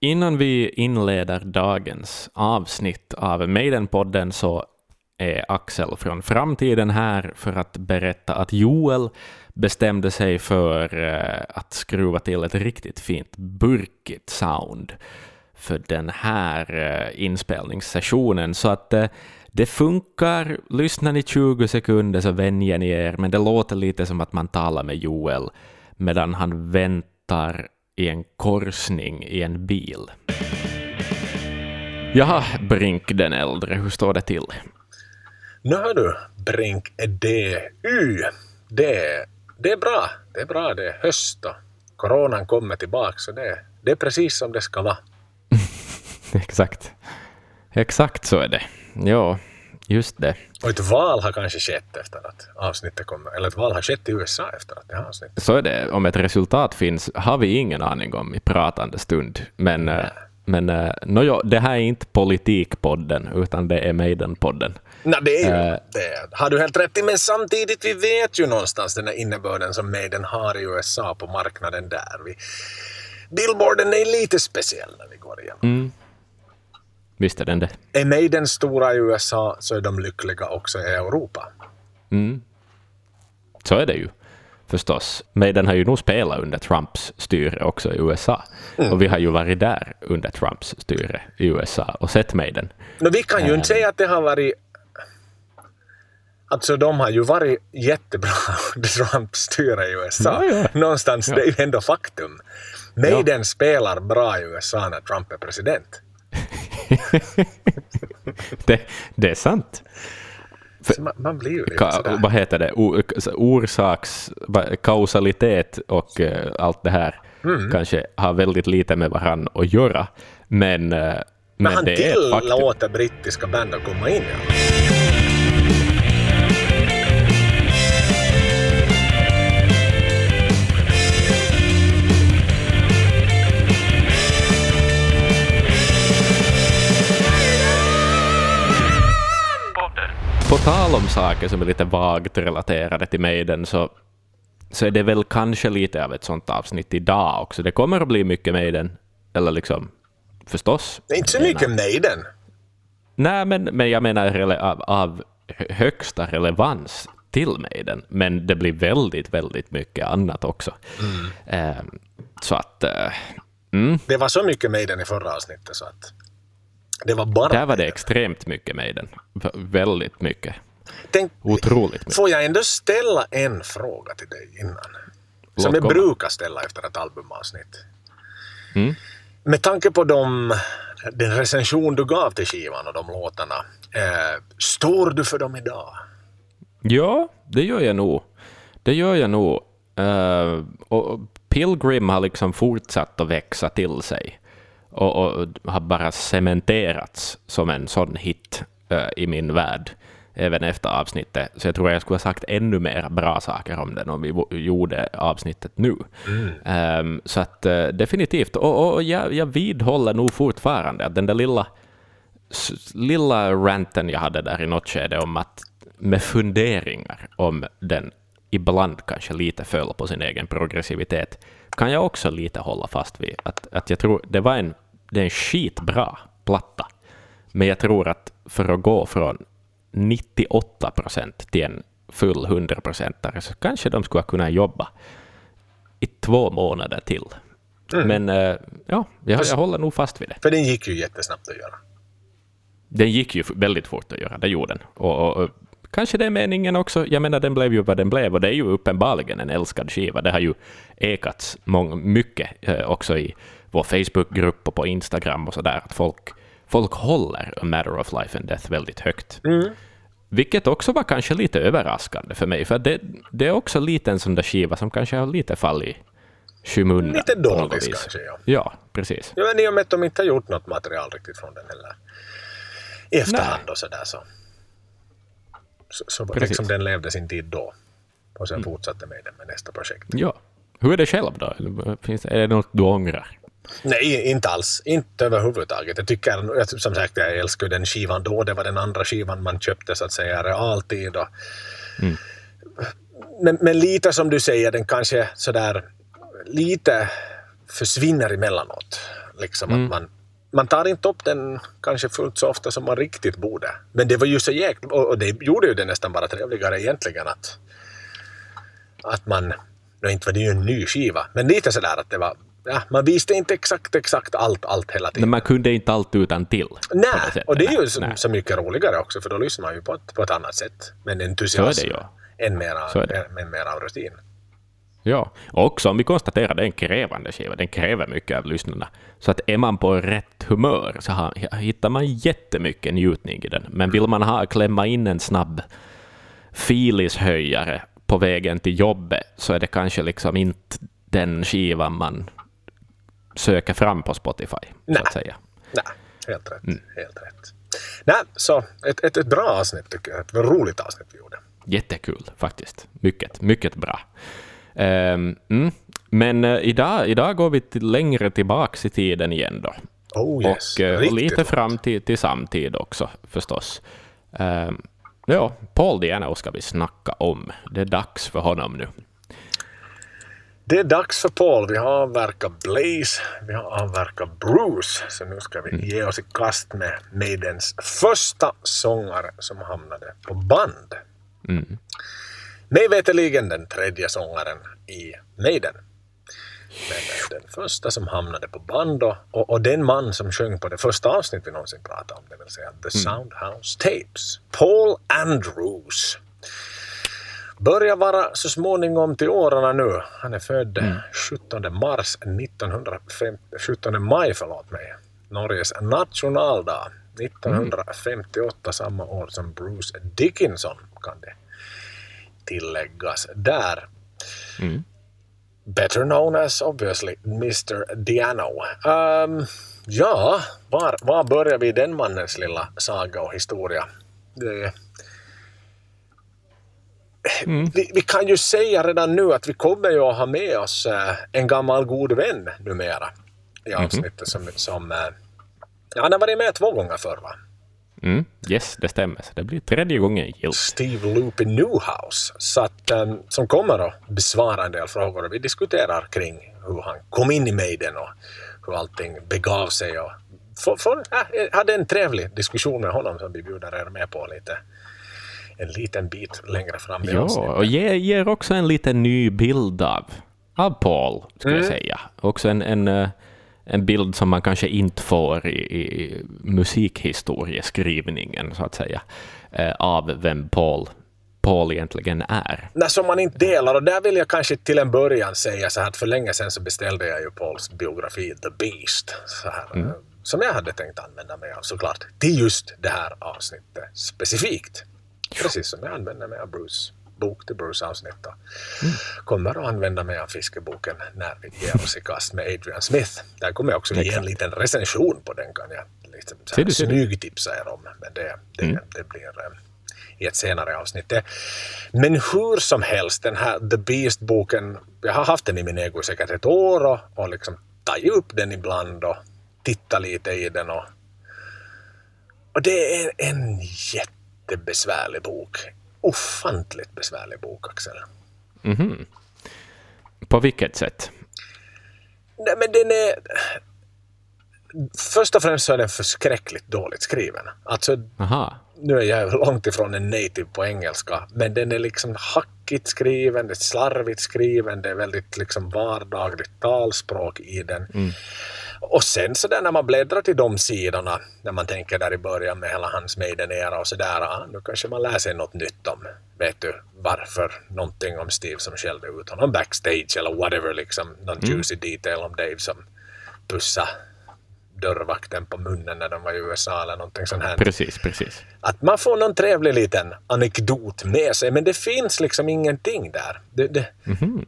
Innan vi inleder dagens avsnitt av Maiden-podden så är Axel från framtiden här för att berätta att Joel bestämde sig för eh, att skruva till ett riktigt fint burkigt sound för den här eh, inspelningssessionen. Så att eh, det funkar. Lyssnar ni 20 sekunder så vänjer ni er, men det låter lite som att man talar med Joel medan han väntar i en korsning i en bil. Jaha, Brink den äldre, hur står det till? Nu hör du, Brink DU. Det, det är bra. Det är bra. Det är höst och coronan kommer tillbaka så det, det är precis som det ska vara. Exakt. Exakt så är det. Ja, just det. Och ett val har kanske skett efter att avsnittet kommer, eller ett val har skett i USA efter att det här avsnittet Så är det. Om ett resultat finns har vi ingen aning om i pratande stund. Men, eh, men eh, no, jo, det här är inte politikpodden, utan det är Maiden-podden. Nej, det är ju Eh. det. Har du helt rätt i, men samtidigt, vi vet ju någonstans den här innebörden som Maiden har i USA på marknaden där. Vi, Billboarden är lite speciell när vi går igenom. Mm. Visst är den det. Är Maiden stora i USA så är de lyckliga också i Europa. Mm. Så är det ju förstås. Maiden har ju nog spelat under Trumps styre också i USA. Och vi har ju varit där under Trumps styre i USA och sett Maiden. No, vi kan ju inte säga att det har varit... Alltså de har ju varit jättebra under Trumps styre i USA. Ja, ja. Någonstans, Ja. det är ju ändå faktum. Maiden spelar bra i USA när Trump är president. Det, det är sant. Så man, man blir ju lite sådär. vad heter det? O, orsaks, kausalitet och eh, allt det här Mm. kanske har väldigt lite med varann att göra. Men, eh, men, Men han det tillåter brittiska band att komma in. Ja. På tal om saker som är lite vagt relaterade till Maiden så, så är det väl kanske lite av ett sånt avsnitt idag också. Det kommer att bli mycket Maiden, eller liksom förstås. Det är inte så mycket Maiden. Nej, men, men jag menar av, av hö- högsta relevans till Maiden. Men det blir väldigt, väldigt mycket annat också. Eh, så att... Eh, mm, Det var så mycket Maiden i förra avsnittet så att det var bara där var det extremt mycket Maiden. Väldigt mycket. Tänk, Otroligt mycket. Får jag ändå ställa en fråga till dig innan? Som Låt jag komma. brukar ställa efter ett albumavsnitt. Mm. Med tanke på de, den recension du gav till skivan och de låtarna. Eh, står du för dem idag? Ja, det gör jag nog. Det gör jag nog. Eh, och Pilgrim har liksom fortsatt att växa till sig och, och har bara cementerats som en sån hit eh, i min värld, även efter avsnittet. Så jag tror jag skulle ha sagt ännu mer bra saker om den om vi gjorde avsnittet nu. Ehm, så att eh, definitivt. Och, och, jag, jag vidhåller nog fortfarande att den där lilla lilla ranten jag hade där i något skede om att med funderingar om den ibland kanske lite föll på sin egen progressivitet, kan jag också lite hålla fast vid. Att, att jag tror det var en, det är en skitbra platta, men jag tror att för att gå från 98 procent till en full 100 procentare så kanske de skulle kunna jobba i två månader till. Men eh, ja, jag, jag håller nog fast vid det. För den gick ju jättesnabbt att göra. Den gick ju väldigt fort att göra, det gjorde den. Och, och, och kanske det är meningen också. Jag menar, den blev ju vad den blev och det är ju uppenbarligen en älskad skiva. Det har ju ekats mång, mycket eh, också i vår Facebookgrupp och på Instagram och sådär, att folk, folk håller A Matter of Life and Death väldigt högt. Vilket också var kanske lite överraskande för mig, för det, det är också lite en sån där skiva som kanske har lite fallit i skymundan. Lite dålig kanske, ja. Ja, precis. Ja, men i och med att de inte har gjort något material riktigt från den heller. I efterhand och sådär så. Så, så Precis. liksom den levde sin tid då. Och sen fortsatte med den med nästa projekt. Ja. Hur är det själv då? Finns, är det något du ångrar? Nej, inte alls. Inte överhuvudtaget. Jag tycker, som sagt, jag älskar den skivan då. Det var den andra skivan man köpte så att säga realtid. Och, men, men lite som du säger, den kanske sådär lite försvinner emellanåt. Liksom att man, man tar inte upp den kanske fullt så ofta som man riktigt borde. Men det var ju så jäkla... Och, det gjorde ju det nästan bara trevligare egentligen att, att man... No, inte var det ju en ny skiva, men lite sådär att det var... Ja, man visste inte exakt, exakt allt, allt hela Men tiden. man kunde inte allt utan till. Nej, och det är ju så, så mycket roligare också för då lyssnar man ju på ett, på ett annat sätt. Men entusiasm Så är det ju. än mera, Så är det. än mera av rutin. Ja, och också om vi konstaterar det är en krävande skiva, den kräver mycket av lyssnarna. Så att är man på rätt humör så har, hittar man jättemycket njutning i den. Men vill man ha, klämma in en snabb filishöjare på vägen till jobbet så är det kanske liksom inte den skivan man söker fram på Spotify, så Nej. att säga. Nej, helt rätt. Mm. Helt rätt. Nej, så ett, ett, ett bra avsnitt tycker jag. Ett roligt avsnitt vi gjorde. Jättekul faktiskt. Mycket, mycket bra. Ehm, mm. Men eh, idag, idag går vi till längre tillbaks i tiden igen då. Oh yes. och, eh, och Riktigt lite fram till, till samtid också förstås. Ehm, ja, Paul Diano ska vi snacka om. Det är dags för honom nu. Det är dags för Paul. Vi har avverkat Blaze, vi har avverkat Bruce. Så nu ska Mm. vi ge oss i kast med Maidens första sångare som hamnade på band. Mm. Mig veterligen den tredje sångaren i Maiden. Men den första som hamnade på band då, och, och den man som sjöng på det första avsnitt vi någonsin pratade om, det vill säga The Soundhouse Tapes. Paul Andrews. Börjar vara så småningom till åren nu. Han är född 17 mars 1950, 17 maj förlåt mig. Norges nationaldag. 1958, samma år som Bruce Dickinson kan det tilläggas där. Mm. Better known as obviously Mr. Diano. Ehm, ja, var, var börjar vi den mannens lilla saga och historia? Det, vi, vi kan ju säga redan nu att vi kommer ju att ha med oss eh, en gammal god vän numera i avsnittet som, som eh, han har varit med två gånger förr va? Mm. Yes, det stämmer. Så det blir tredje gången gillt. Steve Loopy Newhouse så att, um, som kommer att besvara en del frågor och vi diskuterar kring hur han kom in i Maiden och hur allting begav sig. Och för, för, äh, hade en trevlig diskussion med honom som vi bjuder er med på lite en liten bit längre fram i Ja, och ger, ger också en liten ny bild av, av Paul, skulle Mm. jag säga. Också en, en, eh, en bild som man kanske inte får i, i musikhistorieskrivningen, så att säga, eh, av vem Paul, Paul egentligen är. Nej, som man inte delar. Och där vill jag kanske till en början säga så här att för länge sedan så beställde jag ju Pauls biografi The Beast. Så här, eh, Som jag hade tänkt använda mig av såklart. Till just det här avsnittet specifikt. Precis som jag använder mig av Bruce bok till Bruce avsnitt. då. Kommer att använda mig av fiskeboken när vi ger oss i kast med Adrian Smith. Där kommer jag också ge en liten recension på den kan jag liksom så här smygtipsa er om. Men det, det, det blir eh, i ett senare avsnitt. Det- Men hur som helst, den här The Beast-boken, jag har haft den i min ägo i säkert ett år och, och liksom tagit upp den ibland och tittat lite i den och, och det är en jättebesvärlig bok. Ofantligt besvärlig bok, Axel. Mhm. På vilket sätt? Nej, men den är... Först och främst så är den förskräckligt dåligt skriven. Alltså, Aha. Nu är jag långt ifrån en native på engelska, men den är liksom hackigt skriven, det är slarvigt skriven, det är väldigt liksom vardagligt talspråk i den. Och sen så där när man bläddrar till de sidorna, när man tänker där i början med hela hans Maiden-era och sådär, ah, nu kanske man lär sig något nytt om, vet du, varför, någonting om Steve som skällde ut honom backstage eller whatever, liksom, någon juicy detail om Dave som pussa dörrvakten på munnen när de var i USA eller någonting sånt här Precis, precis. att man får någon trevlig liten anekdot med sig, men det finns liksom ingenting där. Det, det,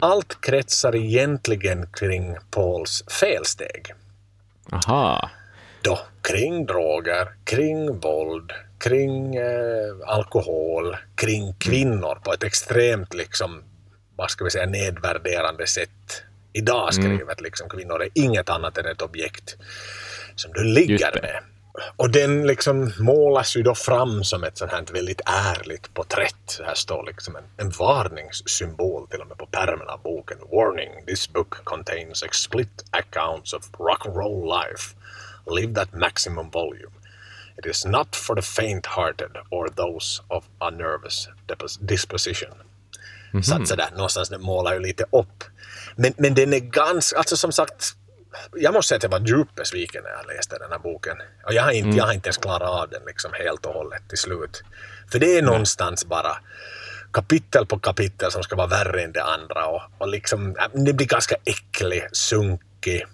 Allt kretsar egentligen kring Pauls felsteg. Aha. Då, kring droger, kring våld, kring eh, alkohol, kring kvinnor på ett extremt liksom, vad ska vi säga, nedvärderande sätt. Idag skrivet liksom, kvinnor är inget annat än ett objekt som du ligger med. och den liksom målas ju då fram som ett sånt här väldigt ärligt porträtt. Här står liksom en, en varningssymbol till och med på pärmen av boken. Warning, this book contains explicit accounts of rock and roll life. Live that maximum volume. It is not for the faint-hearted or those of a nervous disposition. Mm -hmm. Så att sådär, någonstans den målar ju lite upp. Men, men den är ganska, alltså som sagt, jag måste säga att jag var djupt besviken när jag läste den här boken. Och jag har inte, mm. jag har inte ens klarat av den liksom helt och hållet till slut. För det är någonstans bara kapitel på kapitel som ska vara värre än det andra och, och liksom, det blir ganska äcklig, sunkig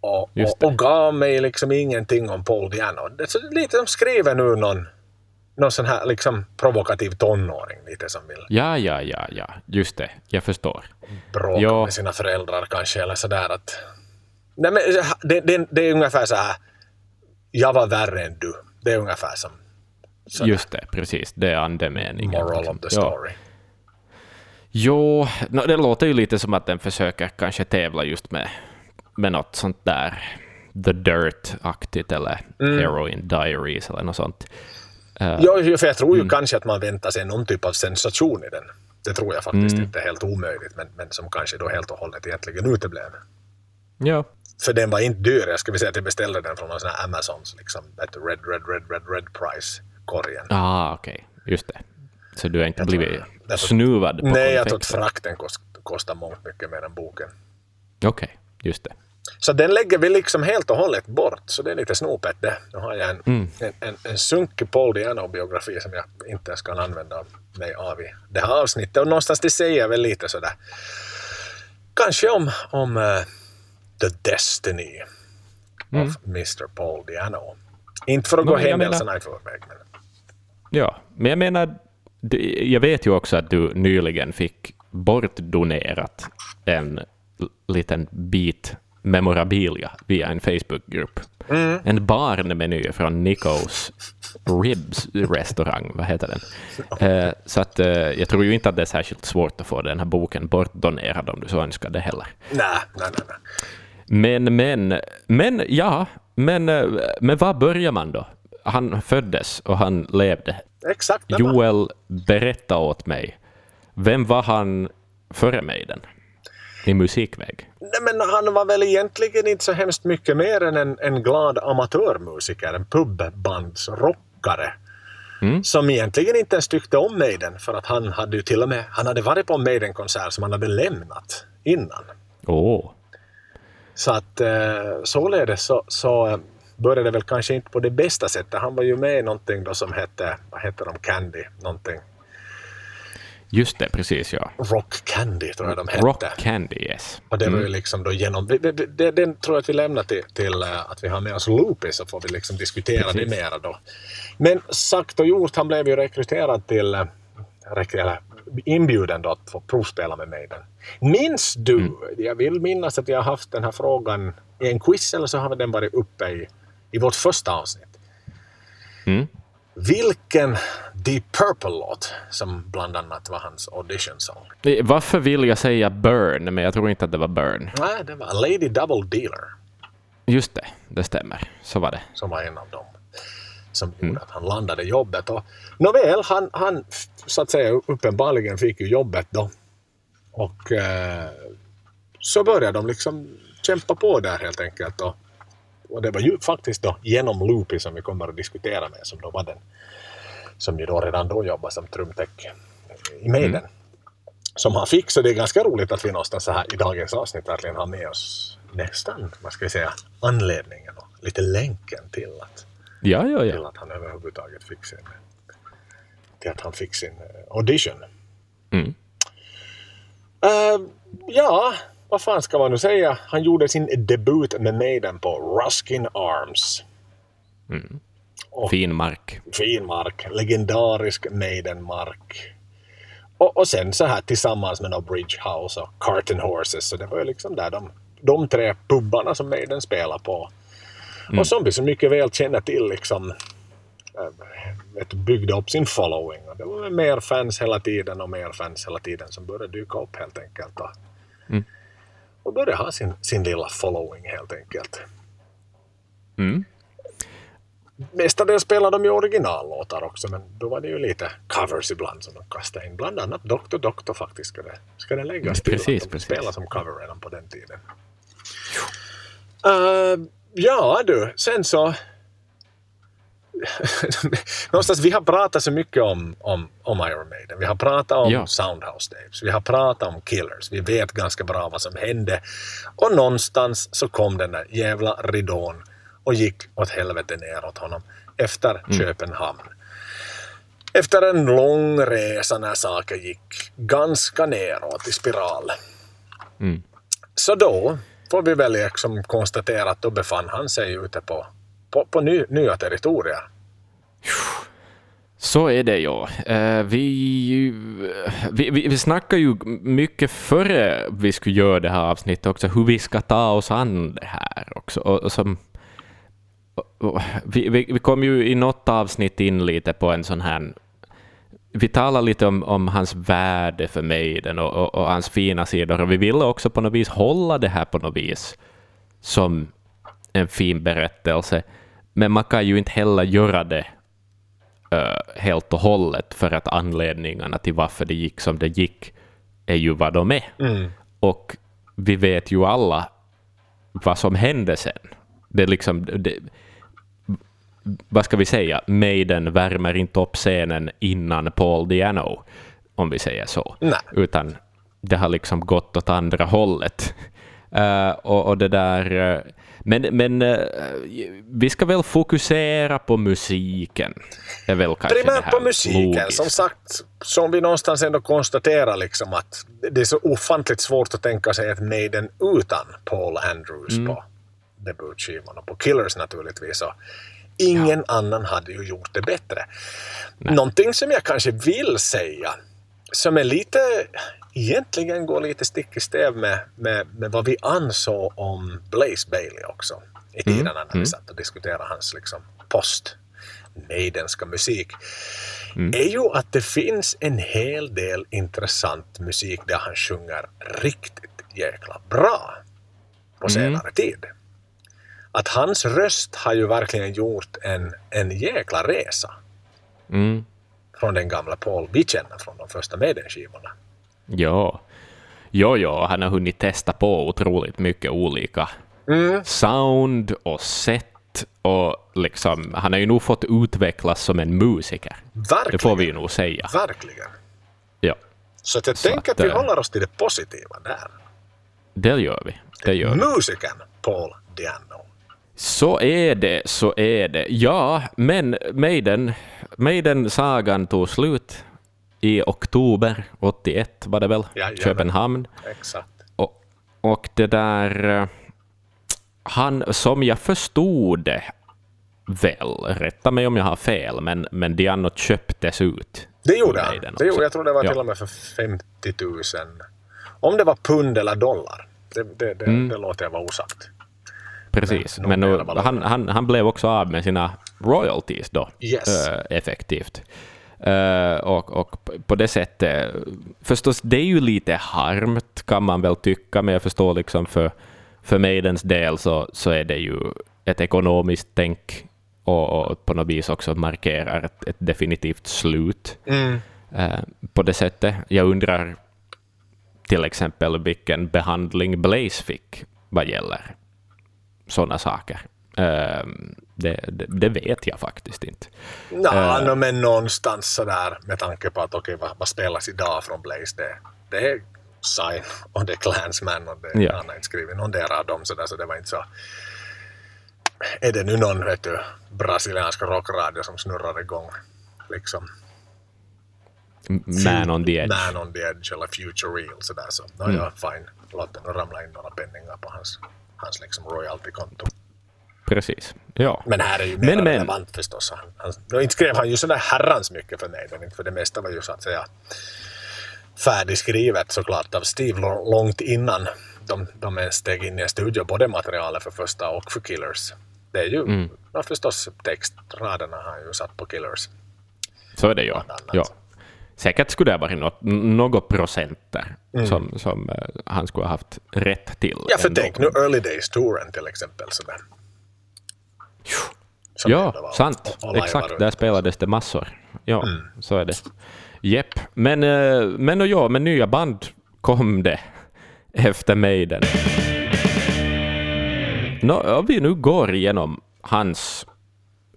och, och, och, gav mig liksom ingenting om Paul Diano. Det är lite som skriver nu någon, någon sån här liksom provokativ tonåring lite som vill... Ja, ja, ja, ja, just det, jag förstår. Bråka jo. med sina föräldrar kanske eller sådär att Nej, men det, det, det, är ungefär så här. Jag var värre än du. Det är ungefär som... Sådär. Just det, precis. Det är andemeningen. Moral liksom. of the story. Jo, no, det låter ju lite som att den försöker kanske tävla just med, med något sånt där The Dirt-aktigt eller mm. Heroin Diaries eller något sånt. Uh, jo, för jag tror ju mm. kanske att man väntar sig någon typ av sensation i den. Det tror jag faktiskt mm. inte är helt omöjligt, men, men som kanske då helt och hållet egentligen uteblev. Ja, för den var inte dyr. Jag skulle säga att jag beställde den från någon sån här Amazons, liksom, ett red, red, red, red, red price-korgen. Ah, okej. Okay. Just det. Så du har inte jag blivit tror, snuvad på Nej, jag tror att frakten kost, kostar mångt mycket mer än boken. Okej, okay. just det. Så den lägger vi liksom helt och hållet bort, så det är lite snopet det. Nu har jag en, mm. en, en, en sunkig Paul Diano-biografi som jag inte ens kan använda mig av i det här avsnittet. Och någonstans det säger väl lite sådär, kanske om, om uh, The Destiny mm. Mr Paul Diano. Inte för att gå händelserna i förväg. Men... Ja, men jag menar, jag vet ju också att du nyligen fick bortdonerat en liten bit memorabilia via en Facebookgrupp. Mm. En barnmeny från Nikos Ribs restaurang, vad heter den? Eh, så att, eh, jag tror ju inte att det är särskilt svårt att få den här boken bortdonerad om du så önskar det heller. Nej, nej, nej. Men, men, men ja, men, men var börjar man då? Han föddes och han levde. Exakt. Joel, berätta åt mig. Vem var han före Maiden? I musikväg? Nej, men han var väl egentligen inte så hemskt mycket mer än en, en glad amatörmusiker, en pubbandsrockare. Mm. Som egentligen inte ens tyckte om Maiden för att han hade ju till och med han hade varit på en Maiden-konsert som han hade lämnat innan. Oh. Så att eh, således så, så började det väl kanske inte på det bästa sättet. Han var ju med i någonting då som hette, vad hette de, Candy, någonting. Just det, precis ja. Rock Candy tror jag de hette. Rock Candy, yes. Och det var ju mm. liksom då genom, den tror jag att vi lämnar till, till uh, att vi har med oss Loopy så får vi liksom diskutera precis. det mera då. Men sagt och gjort, han blev ju rekryterad till, eller inbjuden då att få provspela med mig. Minns du, mm. jag vill minnas att vi har haft den här frågan i en quiz eller så har den varit uppe i, i vårt första avsnitt. Mm. Vilken Deep Purple-låt som bland annat var hans audition-song? Varför vill jag säga Burn, men jag tror inte att det var Burn. Nej, det var Lady Double Dealer. Just det, det stämmer. Så var det. Som var en av dem som gjorde mm. att han landade jobbet. Och, nåväl, han, han så att säga uppenbarligen fick ju jobbet då. Och eh, så började de liksom kämpa på där helt enkelt. Och, och det var ju faktiskt då genom Loopy som vi kommer att diskutera med som då var den som ju då redan då jobbade som trumtech i Maiden. Mm. Som han fick, så det är ganska roligt att vi någonstans så här i dagens avsnitt verkligen har med oss nästan, vad ska vi säga, anledningen och lite länken till att Ja, ja, ja. Till att han överhuvudtaget fick sin, till att han fick sin eh, audition. Mm. Uh, ja, vad fan ska man nu säga? Han gjorde sin debut med Maiden på Ruskin Arms. Mm. fin mark. Fin mark. Legendarisk Maiden-mark. Och, och sen så här tillsammans med no Bridge House och Carton Horses. Så det var ju liksom där de, de tre pubbarna som Maiden spelade på Mm. Och som vi så mycket väl känner till liksom äh, byggde upp sin following. Och det var mer fans hela tiden och mer fans hela tiden som började dyka upp helt enkelt. Och, mm. och började ha sin, sin lilla following helt enkelt. Mm. mestadels spelar de ju originallåtar också, men då var det ju lite covers ibland som de kastade in. Bland annat Dr. Doctor faktiskt ska det, ska det läggas till. Precis, att de precis. spelade som cover redan på den tiden. Uh, ja du, sen så... Någonstans, vi har pratat så mycket om, om, om Iron Maiden. Vi har pratat om Ja. Soundhouse Daves. Vi har pratat om Killers. Vi vet ganska bra vad som hände. Och någonstans så kom den där jävla ridån och gick åt helvete neråt honom efter Köpenhamn. Efter en lång resa när saker gick ganska neråt i spiral. Mm. Så då får vi väl liksom konstatera att då befann han sig ute på, på, på ny, nya territorier. Så är det eh, ju. Vi, vi, vi, snackade ju mycket före vi skulle göra det här avsnittet också, hur vi ska ta oss an det här också. Och, och som, och, och, vi, vi, vi kom ju i något avsnitt in lite på en sån här vi talar lite om, om hans värde för Maiden och, och, och hans fina sidor. Och vi ville också på något vis hålla det här på något vis som en fin berättelse. Men man kan ju inte heller göra det eh, helt och hållet för att anledningarna till varför det gick som det gick är ju vad de är. Och vi vet ju alla vad som hände sen. Det är liksom... Det, vad ska vi säga, Maiden värmer inte upp scenen innan Paul Diano, om vi säger så. Nej. Utan det har liksom gått åt andra hållet. Eh, och, och det där... eh, men men eh, vi ska väl fokusera på musiken. är väl kanske det Primärt på musiken. logiska. Som sagt, som vi någonstans ändå konstaterar liksom att det är så ofantligt svårt att tänka sig ett Maiden utan Paul Andrews på debutskivan och på Killers naturligtvis. Och ingen annan hade ju gjort det bättre. Någonting som jag kanske vill säga som är lite, egentligen går lite stick i stäv med, med, med vad vi ansåg om Blaze Bailey också i tiderna när vi satt och diskuterade hans liksom, post Maidenska musik är ju att det finns en hel del intressant musik där han sjunger riktigt jäkla bra på senare tid. Att hans röst har ju verkligen gjort en, en jäkla resa Mm. från den gamla Paul vi känner från de första Maiden-skivorna. Ja. Jo, jo, han har hunnit testa på otroligt mycket olika sound och sätt och liksom, han har ju nog fått utvecklas som en musiker. Verkligen. Det får vi ju nog säga. Verkligen. Ja, Så att jag Så tänker att, att vi eh, håller oss till det positiva där. det gör vi. Det gör. Musikern Paul Diano. Så är det, så är det. Ja, men Maiden, Maiden-sagan tog slut i oktober 81 var det väl? Jajamän. Köpenhamn. Exakt. Och, och det där... eh, Han, som jag förstod det väl, rätta mig om jag har fel, men, men Diano köptes ut. Det gjorde han. Det gjorde, jag tror det var Ja. till och med för 50 000. Om det var pund eller dollar. Det, det, det, Mm. det låter jag vara osagt. Precis, men nu, han, han, han blev också av med sina royalties då, Yes. eh, effektivt. Eh, och, och på det sättet, förstås, det är ju lite harmt kan man väl tycka, men jag förstår liksom för, för Maidens del så, så är det ju ett ekonomiskt tänk och, och på något vis också markerar ett, ett definitivt slut. Eh, på det sättet. Jag undrar till exempel vilken behandling Blaze fick vad gäller sådana saker. Ehm, det, det, det vet jag faktiskt inte. Nå, Eh. nå, men någonstans sådär med tanke på att okej, vad, vad spelas idag från Blaze? Det, det är Sign och det är Clansman och det, Ja. han har inte skrivit någon av dem sådär, så det var inte så... Är det nu någon, vet du, brasiliansk rockradio som snurrar igång liksom Man on the edge. Man on the edge eller Future Real sådär så, nå Mm. ja, fine, låt den ramla in några penningar på hans, hans liksom royaltykonto. Precis. Ja. Men här är ju mer Men, men. relevant förstås. Han, han, då inte skrev han ju sådär herrans mycket för inte för det mesta var ju så att säga färdigskrivet såklart av Steve långt innan de, de ens steg in i en studio, både materialet för första och för Killers. Det är ju Mm. ja, förstås textraderna har han ju satt på Killers. Så är det annat. Ja. Säkert skulle det ha varit något, något procent där som, som eh, han skulle ha haft rätt till. Mm. Ja, för ändå. tänk nu Early Days-touren till exempel. Sådär. som Ja, var- sant. och- och lajvar Exakt, runt. där spelades det massor. Ja, så är det. Jepp. Men, eh, men och ja, med nya band kom det efter Maiden. Nå, om vi nu går igenom hans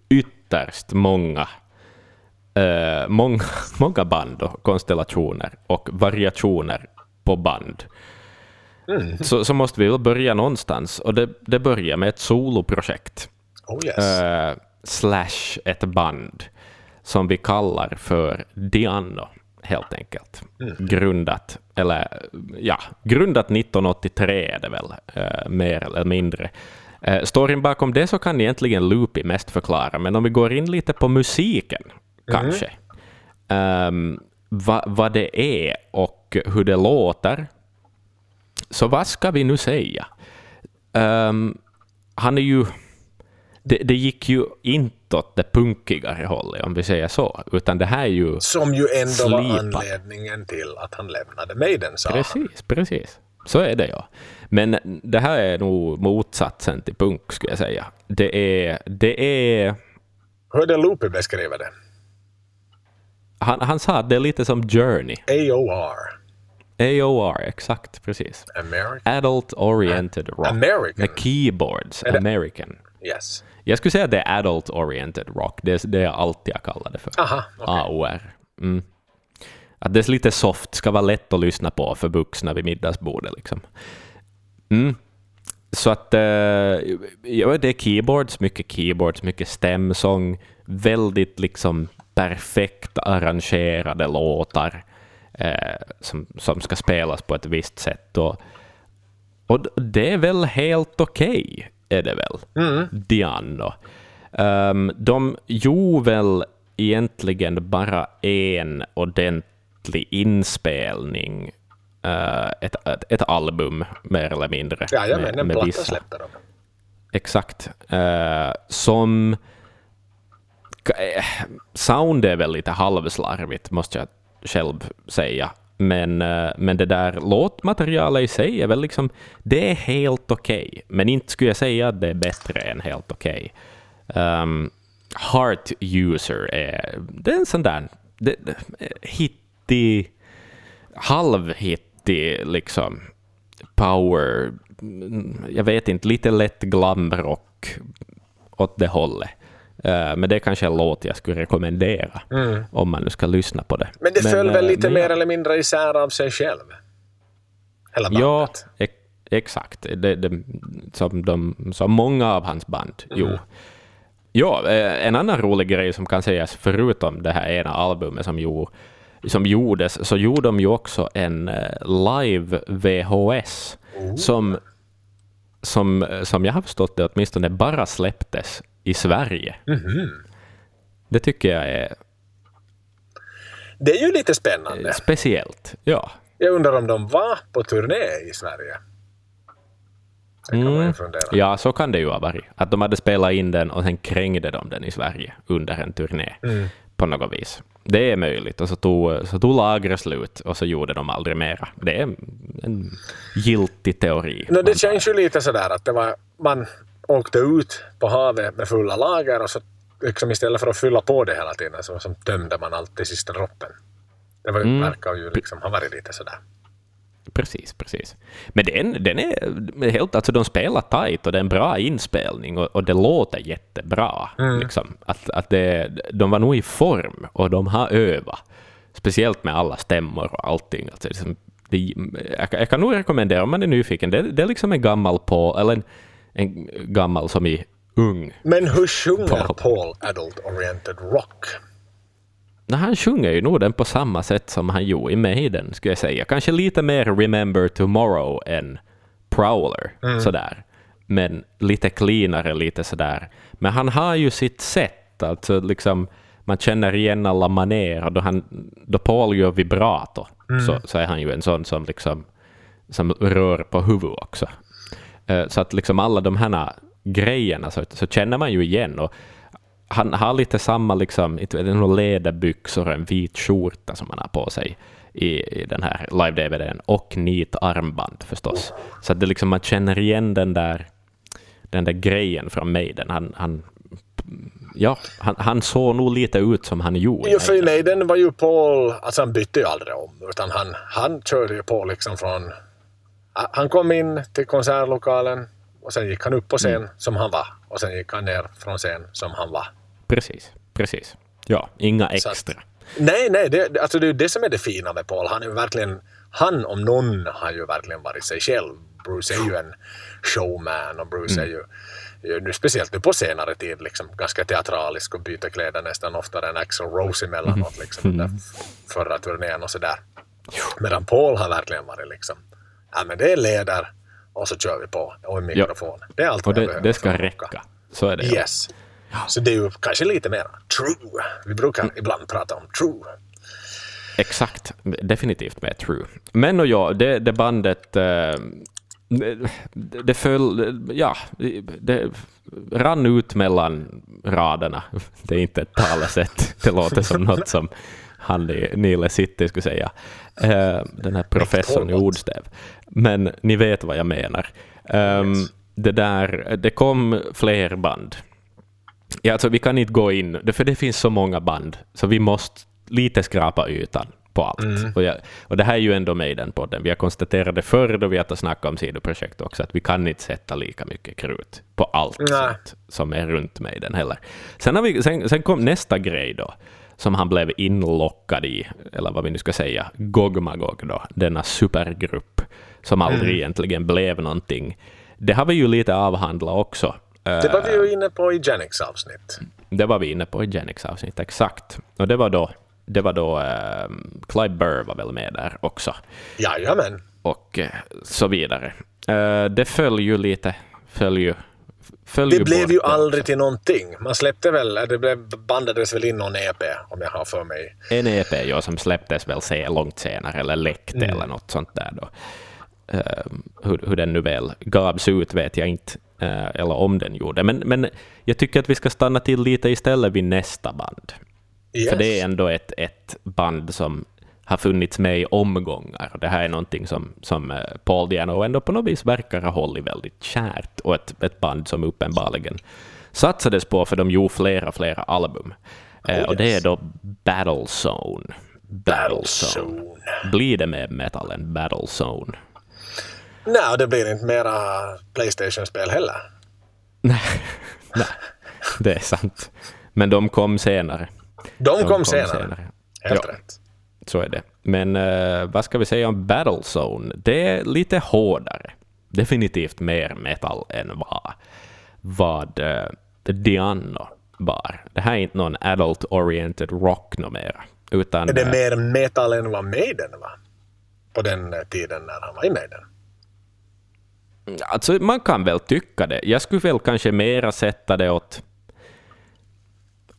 ytterst många, eh, många, många band och konstellationer och variationer på band. Så, så måste vi väl börja någonstans. Och det, det börjar med ett soloprojekt Oh yes. eh, slash ett band som vi kallar för Diano, helt enkelt. Grundat, eller ja, grundat 1983 är det väl, eh, mer eller mindre. Eh, storyn bakom det så kan egentligen Loopy mest förklara, men om vi går in lite på musiken, kanske. Um, vad vad det är och hur det låter. Så vad ska vi nu säga? Ehm, han är ju... Det, det gick ju inte åt det punkigare hållet, om vi säger så, utan det här är ju... Som ju ändå var Slipa. anledningen till att han lämnade Maiden, sa han. Precis, precis. Så är det ja. Men det här är nog motsatsen till punk, skulle jag säga. Det är... Det är Hur är det Loopy beskriver det? Han, han sa att det är lite som Journey. AOR. AOR, exakt, precis. American? Adult Oriented Rock. American? Med keyboards. det- American. Yes. Jag skulle säga att det är Adult Oriented Rock. Det är det jag alltid har kallat det för. Aha, okej. AOR. Mm. Att det är lite soft, ska vara lätt att lyssna på för vuxna vid middagsbordet. Liksom. Mm. Så att eh, ja, det är keyboards, mycket keyboards, mycket stämsång, väldigt liksom perfekt arrangerade låtar eh, som, som ska spelas på ett visst sätt. Och, och det är väl helt okej, är det väl? Diano. Um, de gjorde väl egentligen bara en ordentlig inspelning, eh, ett, ett, ett album mer eller mindre. Jajamän, en platta släppte de. Exakt. Eh, som... Eh, sound är väl lite halvslarvigt, måste jag själv säga. Men, eh, men det där låtmaterialet i sig är väl liksom... Det är helt okej. Men inte skulle jag säga att det är bättre än helt okej. Um, Heart User är... Det är en sån där... Det, eh, hittig... Halvhittig, liksom. Power... Mm, jag vet inte, lite lätt glamrock åt det hållet. Eh, men det är kanske en låt jag skulle rekommendera om man nu ska lyssna på det. Men det föll väl eh, lite men mer ja. eller mindre isär av sig själv? Hela bandet. Ja, ex- exakt. Det, det, som, de, som många av hans band. Jo. Ja, eh, en annan rolig grej som kan sägas förutom det här ena albumet som, jo, som gjordes, så gjorde de ju också en live VHS som, som, som jag har förstått det åtminstone bara släpptes i Sverige. Det tycker jag är Det är ju lite spännande. speciellt. Ja. Jag undrar om de var på turné i Sverige? Fundera. Ja, så kan det ju ha varit. Att de hade spelat in den och sen krängde de den i Sverige under en turné på något vis. Det är möjligt. Och så tog, så tog lagret slut och så gjorde de aldrig mera. Det är en giltig teori. No, det känns ju lite sådär att det var, man åkte ut på havet med fulla lager och så liksom istället för att fylla på det hela tiden så som tömde man alltid sista droppen. Det var, Mm. verkar ju liksom ha varit lite sådär. Precis, precis. Men den, den är helt, alltså de spelar tight och det är en bra inspelning och, och det låter jättebra. Liksom. Att, att det, de var nog i form och de har övat. Speciellt med alla stämmor och allting. Alltså, liksom, det, jag, kan- jag kan nog rekommendera om man är nyfiken. Det, det är liksom en gammal på, eller en, en gammal som i ung. Men hur sjunger Paul. Paul Adult Oriented Rock? Nej, han sjunger ju nog den på samma sätt som han gjorde i Maiden, skulle jag säga. Kanske lite mer Remember Tomorrow än Prowler, sådär. Men lite cleanare, lite sådär. Men han har ju sitt sätt, alltså liksom man känner igen alla manér och då, han, då Paul gör vibrato så, så är han ju en sån som liksom som rör på huvudet också. Eh, så att liksom alla de här grejerna så, så känner man ju igen. Och han har lite samma liksom, läderbyxor och en vit skjorta som han har på sig i, i den här live-DVDn och nit armband förstås. Så att det liksom, man känner igen den där, den där grejen från Maiden. Han, han ja, han, han såg nog lite ut som han gjorde. Jo, för Maiden var ju Paul, alltså han bytte ju aldrig om, utan han, han körde ju på liksom från... Han kom in till konsertlokalen och sen gick han upp på scen som han var och sen gick han ner från scen som han var. Precis, precis. Ja, inga Så att- extra. Nej, nej, det, alltså det är ju det som är det fina med Paul. Han är ju verkligen, han om någon har ju verkligen varit sig själv. Bruce är ju en showman och Bruce är ju, nu, speciellt nu på senare tid liksom ganska teatralisk och byter kläder nästan oftare än Axl Rose emellanåt liksom under förra turnén och sådär. Medan Paul har verkligen varit liksom, ja men det är leder och så kör vi på och en mikrofon. Det är allt Och jag det, det ska räcka. Så är det. Yes. Så det är ju kanske lite mer true. Vi brukar ibland prata om true. Exakt, definitivt med True. Men och ja, det, det bandet, eh, det, det föll, ja, det rann ut mellan raderna. Det är inte ett talesätt, det låter som något som han i Nile City skulle säga. Eh, Den här professorn i ordstäv. Men ni vet vad jag menar. Ehm, Det, där, det kom fler band. Ja, alltså, vi kan inte gå in, för det finns så många band, så vi måste lite skrapa ytan på allt. Och, jag, och det här är ju ändå Maiden-podden. Vi har konstaterat det förr då vi har snackat om sidoprojekt också, att vi kan inte sätta lika mycket krut på allt som är runt Maiden heller. Sen, har vi, sen, sen kom nästa grej då, som han blev inlockad i, eller vad vi nu ska säga, Gogmagog då, denna supergrupp, som aldrig egentligen blev någonting. Det har vi ju lite avhandlat också. Det var vi ju inne på i Janiks avsnitt. Det var vi inne på i Jennings avsnitt, exakt. Och det var då, det var då eh, Clive Burr var väl med där också, Jajamän. och eh, så vidare. Eh, det föll ju lite, föll ju, Det blev ju också. aldrig till någonting. Man släppte väl, det blev, bandades väl in någon EP om jag har för mig. En EP ja, som släpptes väl se, långt senare, eller läckte Mm. eller något sånt där då. Eh, hur, hur den nu väl gavs ut vet jag inte, eh, eller om den gjorde. Men, men jag tycker att vi ska stanna till lite istället vid nästa band. Yes. För det är ändå ett, ett band som har funnits med i omgångar. Det här är någonting som, som eh, Paul Diano ändå på något vis verkar ha hållit väldigt kärt, och ett, ett band som uppenbarligen satsades på, för de gjorde flera, flera album. Oh, och det är yes. då Battlezone. Battlezone. Battlezone. Blir det med metallen Battlezone? Nej, det blir inte mera Playstation-spel heller. Nej, det är sant. Men de kom senare. De, De kom, senare. Helt Ja. rätt. Så är det. Men eh, vad ska vi säga om Battlezone? Det är lite hårdare. Definitivt mer metal än vad, vad uh, Diano var. Det här är inte någon adult-oriented rock nå mera. Utan, Är det eh, mer metal än vad Maiden var? På den eh, tiden när han var i Maiden. Mm, alltså, man kan väl tycka det. Jag skulle väl kanske mera sätta det åt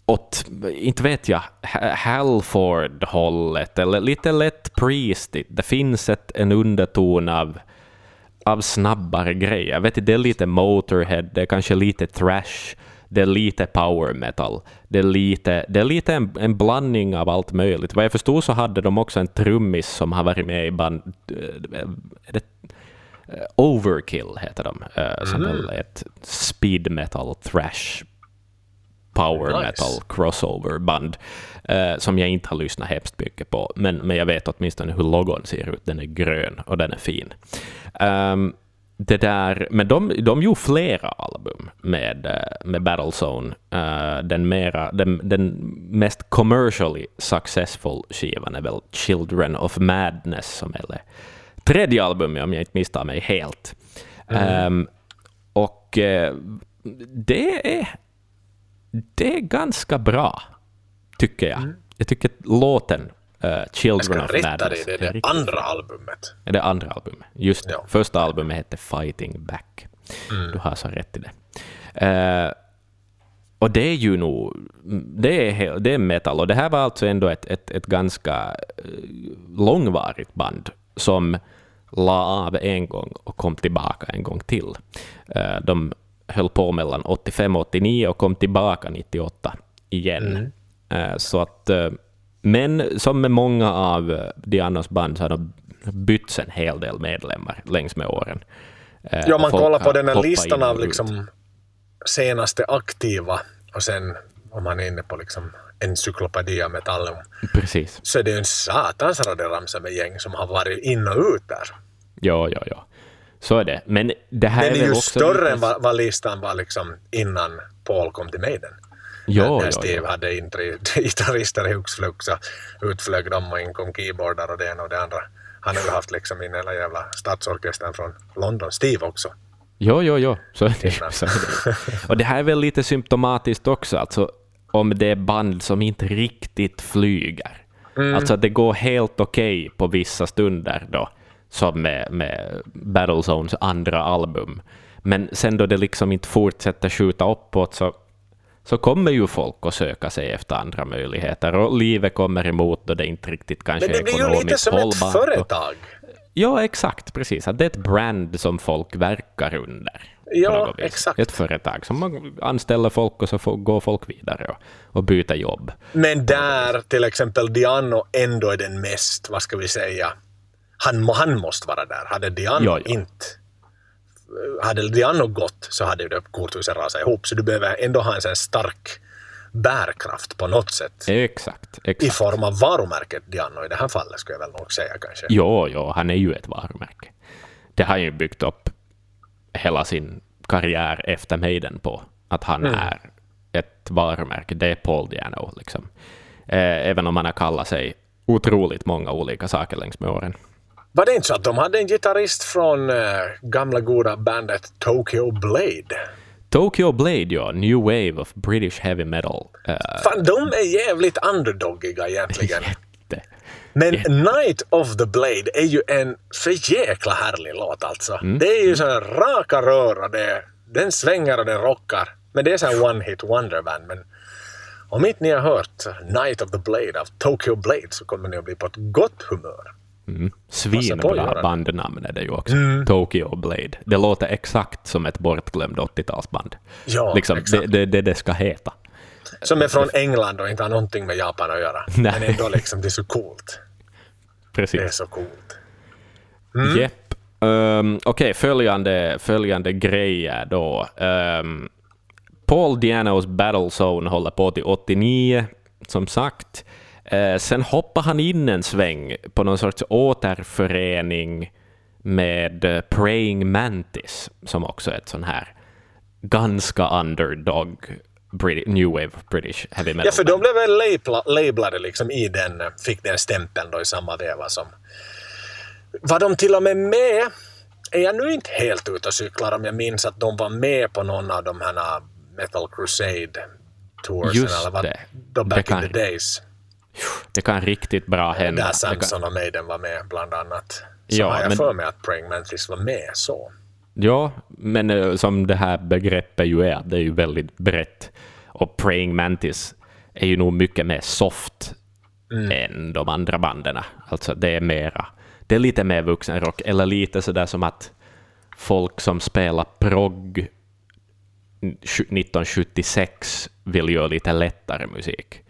åt, inte vet jag, Halford-hållet, eller lite lätt priestigt. Det finns ett, en underton av, av snabbare grejer. Jag vet det är lite Motorhead, det är kanske lite thrash, det är lite power metal, det är lite, det är lite en, en blandning av allt möjligt. Vad jag förstod så hade de också en trummis som har varit med i band... Eh, är det Overkill heter de, eh, som väl är ett speed metal, thrash, power Nice. metal crossover band eh, som jag inte har lyssnat hemskt mycket på, men, men jag vet åtminstone hur logon ser ut. Den är grön och den är fin. Ehm, det där, men de, de gjorde flera album med, eh, med Battlezone. Eh, den, mera, den, den mest commercially successful skivan är väl Children of Madness, som är tredje albumet, om jag inte misstar mig helt. Ehm, och eh, det är, det är ganska bra, tycker jag. Jag tycker att låten uh, Jag Children ska of rätta Madness dig, det är är det riktigt andra albumet. är det andra albumet? Just det. Ja. Första albumet hette Fighting Back. Mm. Du har så rätt i det. Eh, och det är ju nog... Det är, det är metal. Och det här var alltså ändå ett, ett, ett ganska långvarigt band som la av en gång och kom tillbaka en gång till. Eh, de höll på mellan 85 och 89 och kom tillbaka 98 igen. Eh, så att... eh, Men som med många av Dianos band så har de bytts en hel del medlemmar längs med åren. Ja, man folk kollar på den här listan av liksom senaste aktiva och sen om man är inne på liksom Encyclopedia Metallum, Precis. så är det ju en satans radioramsa med gäng som har varit in och ut där. Ja, ja, ja. Så är det. Men det här Den är väl ju större än vad, vad listan var liksom innan Paul kom till Maiden. Ja, när ja, Steve ja. hade in tre gitarrister i hux flux och utflög dem och in kom keyboardar och det ena och det andra. Han har ju haft liksom in hela jävla stadsorkestern från London. Steve också. Jo, jo, jo. Så är det, så är det. Och det här är väl lite symptomatiskt också, alltså om det är band som inte riktigt flyger. Alltså att det går helt okej på vissa stunder då, som med, med Battlezones andra album. Men sen då det liksom inte fortsätter skjuta uppåt så, så kommer ju folk att söka sig efter andra möjligheter och livet kommer emot då det inte riktigt kanske Men det är blir ju ekonomiskt lite som ett hållbart. företag. Ja, exakt. Precis. Att det är ett brand som folk verkar under. Ja, exakt. Ett företag som man anställer folk och så får, går folk vidare och, och byter jobb. Men där till exempel Diano ändå är den mest, vad ska vi säga, han, han måste vara där. Hade Diano Ja, ja. inte hade Diano gått så hade det korthuset rasat ihop. Så du behöver ändå ha en sån stark bärkraft på något sätt. Exakt. I exakt. form av varumärket Diano i det här fallet skulle jag väl nog säga kanske. Jo, jo, han är ju ett varumärke. Det har ju byggt upp hela sin karriär efter Maiden på. Att han Mm. är ett varumärke. Det är Paul Diano. Liksom. Eh, även om han har kallat sig otroligt många olika saker längs med åren. Var det inte så att de hade en gitarrist från eh, gamla goda bandet Tokyo Blade? Tokyo Blade, ja. New Wave of British Heavy Metal. Eh, Fan, de är jävligt underdogiga egentligen. jätte. Men Night of the Blade är ju en så jäkla härlig låt alltså. Mm. Det är ju så här raka rör och det, den svänger och den rockar. Men det är så här one hit wonder band. Men om inte ni har hört Night of the Blade av Tokyo Blade så kommer ni att bli på ett gott humör. Mm. Svinbra bandnamn är det ju också. Tokyo Blade. Det låter exakt som ett bortglömd 80-talsbalnd. Ja, liksom, exakt. det, det, det ska heta. Som är från England och inte har någonting med Japan att göra. Nej. Men ändå liksom, det är så coolt. Det är Precis. så coolt. Jepp. Um, Okej, följande, följande grejer då. Um, Paul Dianos Battlezone håller på till 89, som sagt. Eh, sen hoppar han in en sväng på någon sorts återförening med eh, Praying Mantis, som också är ett sån här ganska underdog New Wave British heavy metal. Ja, för de blev väl labla, lablade liksom i den, fick den stämpeln då i samma veva som... Var de till och med med? Är jag nu inte helt ute och cyklar om jag minns att de var med på någon av de här Metal Crusade toursen Just eller vad, det. då Det back kan- in the days. Det kan riktigt bra hända. Där kan- Samson och Maiden var med bland annat. Så Ja, har jag men- för mig att Praying Mantis var med så. Ja, men eh, som det här begreppet ju är, det är ju väldigt brett. Och Praying Mantis är ju nog mycket mer soft än de andra banden. Alltså det är mera, det är lite mer vuxenrock, eller lite sådär som att folk som spelar progg 1976 vill göra lite lättare musik.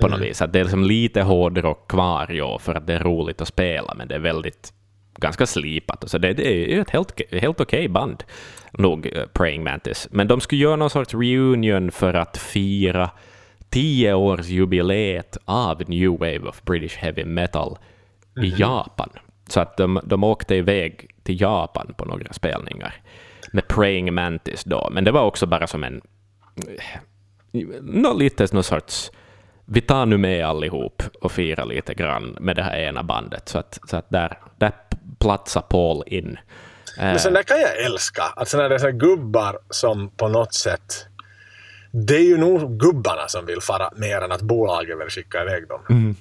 På något vis. Att det är liksom lite hårdrock kvar, ja, för att det är roligt att spela, men det är väldigt ganska slipat. Och så det, det är ju ett helt, helt okej band, nog eh, Praying Mantis. Men de skulle göra någon sorts reunion för att fira tioårsjubileet av New Wave of British Heavy Metal i Japan. Så att de, de åkte iväg till Japan på några spelningar med Praying Mantis då. Men det var också bara som en... Nå, lite någon sorts... Vi tar nu med allihop och firar lite grann med det här ena bandet. Så att, så att där, där platsar Paul in. Eh, Men sen där kan jag älska. Alltså när det är så gubbar som på något sätt... Det är ju nog gubbarna som vill fara mer än att bolaget vill skicka iväg dem.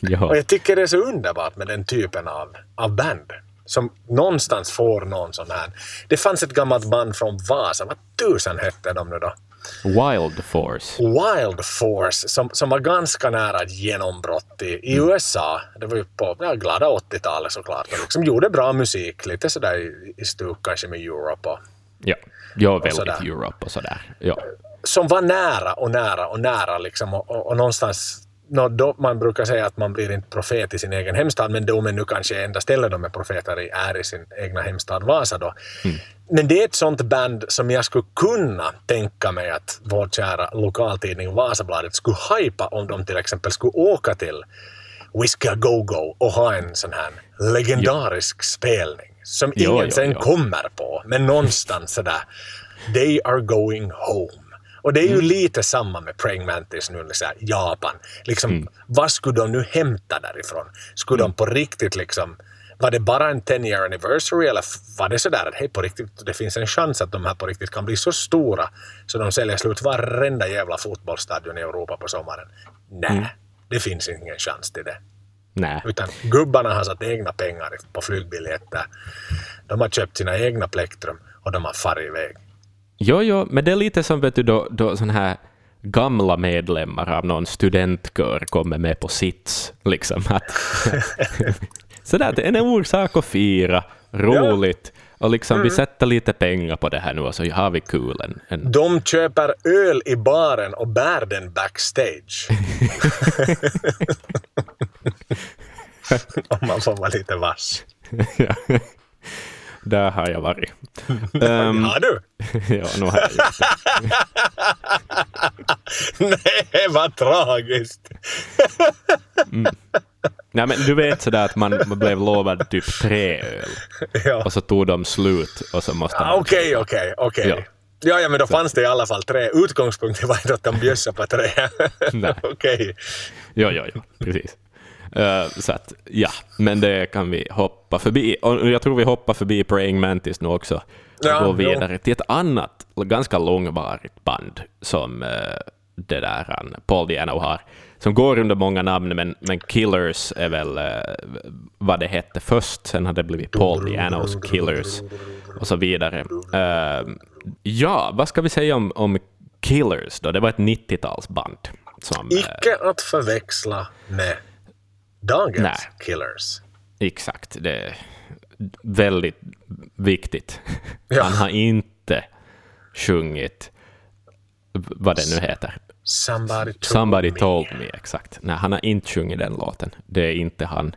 ja. Och jag tycker det är så underbart med den typen av, av band. Som någonstans får någon sån här... Det fanns ett gammalt band från Vasa. Vad tusan hette de nu då? Wild Force. Wild Force som, som var ganska nära ett genombrott i, i Mm. USA. Det var ju på ja, glada 80-talet såklart. Och liksom gjorde bra musik, lite sådär i, i stuk kanske med Europe. Och, Ja, ja väldigt sådär. Europe och sådär. Ja. som var nära och nära och nära liksom och, och, och någonstans nå, då man brukar säga att man blir inte profet i sin egen hemstad, men är nu kanske enda stället de är profeter i är i sin egna hemstad Vasa då. Men det är ett sånt band som jag skulle kunna tänka mig att vår kära lokaltidning Vasabladet skulle hypa om de till exempel skulle åka till Whiskey A Go-Go och ha en sån här legendarisk spelning som Jo, ingen jo, sen jo. kommer på, men någonstans sådär They are going home. Och det är ju Mm. lite samma med Praying Mantis nu, här, Japan. Liksom, Mm. Vad skulle de nu hämta därifrån? Skulle de på riktigt liksom var det bara en 10 year anniversary eller var det sådär att hej på riktigt, det finns en chans att de här på riktigt kan bli så stora så de säljer slut varenda jävla fotbollsstadion i Europa på sommaren? Nej, Mm. det finns ingen chans till det. Nej. Utan gubbarna har satt egna pengar på flygbiljetter. De har köpt sina egna plektrum och de har farit iväg. Jo, jo, men det är lite som vet du, då, då sån här gamla medlemmar av någon studentkör kommer med på sits. Liksom, att, sådär, det är en orsak att fira, roligt, och liksom vi sätter lite pengar på det här nu och så har vi kul. En, en, De köper öl i baren och bär den backstage. Om man får vara lite vass. Där har jag varit. Ehm, Ja du! ja, nu har jag gjort det. Nej, vad tragiskt! Nej, men du vet sådär att man, man blev lovad typ tre öl, Ja. och så tog de slut och så måste Ah, man... Okej, okej, okej. Ja. Ja, men då fanns det i alla fall tre. Utgångspunkten var inte att de bjössade på tre. Okej. Jo, jo, jo, precis. Eh, så att, ja, men det kan vi hoppa förbi. Och jag tror vi hoppar förbi Praying Mantis nu också och Ja, går vidare till ett annat, ganska långvarigt band som eh, det där han, Paul Diano har, som går under många namn, men, men Killers är väl eh, vad det hette först, sen har det blivit Paul Dianos Killers och så vidare. Ja, vad ska vi säga om, om Killers då? Det var ett 90-talsband. Som, Icke att förväxla med dagens Nej. Killers. Exakt, det är väldigt viktigt. Ja. Han har inte sjungit vad det nu heter. Somebody told Somebody me. told me, exakt. Nej, han har inte sjungit den låten. Det är inte han.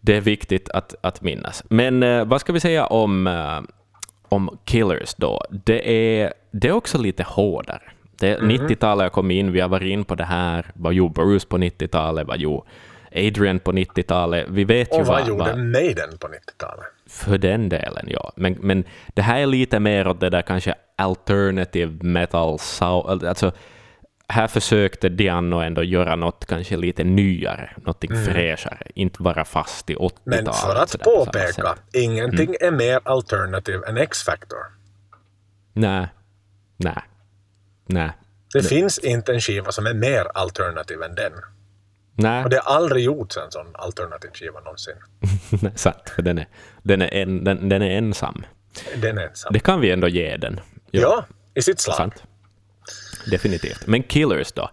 Det är viktigt att, att minnas. Men eh, vad ska vi säga om, eh, om Killers då? Det är, det är också lite hårdare. Det, Mhm. 90-talet kom in, vi har varit in på det här. Vad gjorde Bruce på 90-talet? Vad gjorde Adrian på 90-talet? Vi vet ju Och vad vad, gjorde vad, Maiden på 90-talet? för den delen, ja. Men, men det här är lite mer åt det där kanske alternative metal, sound, alltså här försökte Diano ändå göra något kanske lite nyare, något fräschare, inte vara fast i 80-talet. Mm. Men för att påpeka. Mm. ingenting är mer alternative än X-Factor. Nej, nej, nej, Det finns inte en skiva som är mer alternativ än den. Nej, Och det har aldrig gjorts en sån alternativ skiva någonsin. nej sant, för den är, den, är en, den, den är ensam. Den är ensam. Det kan vi ändå ge den. Ja, i sitt slag. Sant. Definitivt. Men Killers då?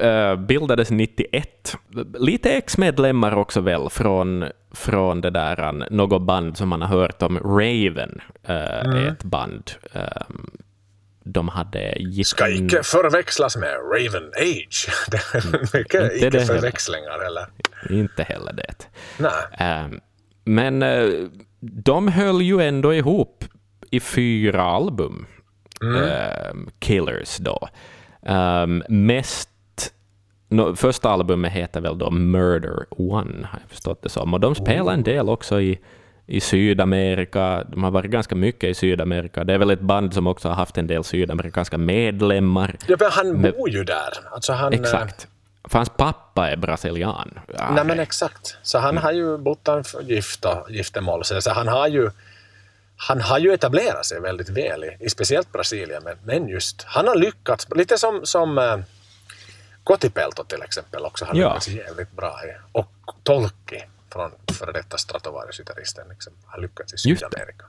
Äh, bildades 91. Lite ex-medlemmar också väl från, från det där, an- något band som man har hört om. Raven äh, är ett band. De hade gitt Ska in- icke förväxlas med Raven Age. Det är mycket Inte det heller. icke-förväxlingar eller? Inte heller det. Nej. Ähm, men äh, de höll ju ändå ihop i fyra album. Ähm, Killers då. Ähm, mest... No, första albumet heter väl då Murder One, har jag förstått det som. Och de spelar en del också i, i Sydamerika. De har varit ganska mycket i Sydamerika. Det är väl ett band som också har haft en del sydamerikanska medlemmar. Ja, men han bor ju där. Alltså han, eh, Exakt. För hans pappa är brasilian. Ja, Nej men exakt. Så han har ju bott en gift och giftermål. Så han har ju han har ju etablerat sig väldigt väl i, i speciellt Brasilien, men, men just han har lyckats, lite som, som äh, Kotipelto till exempel också har Ja. lyckats jävligt bra i. Och Tolki från före detta Stratovarius-gitarristen liksom, har lyckats i. Sydamerika.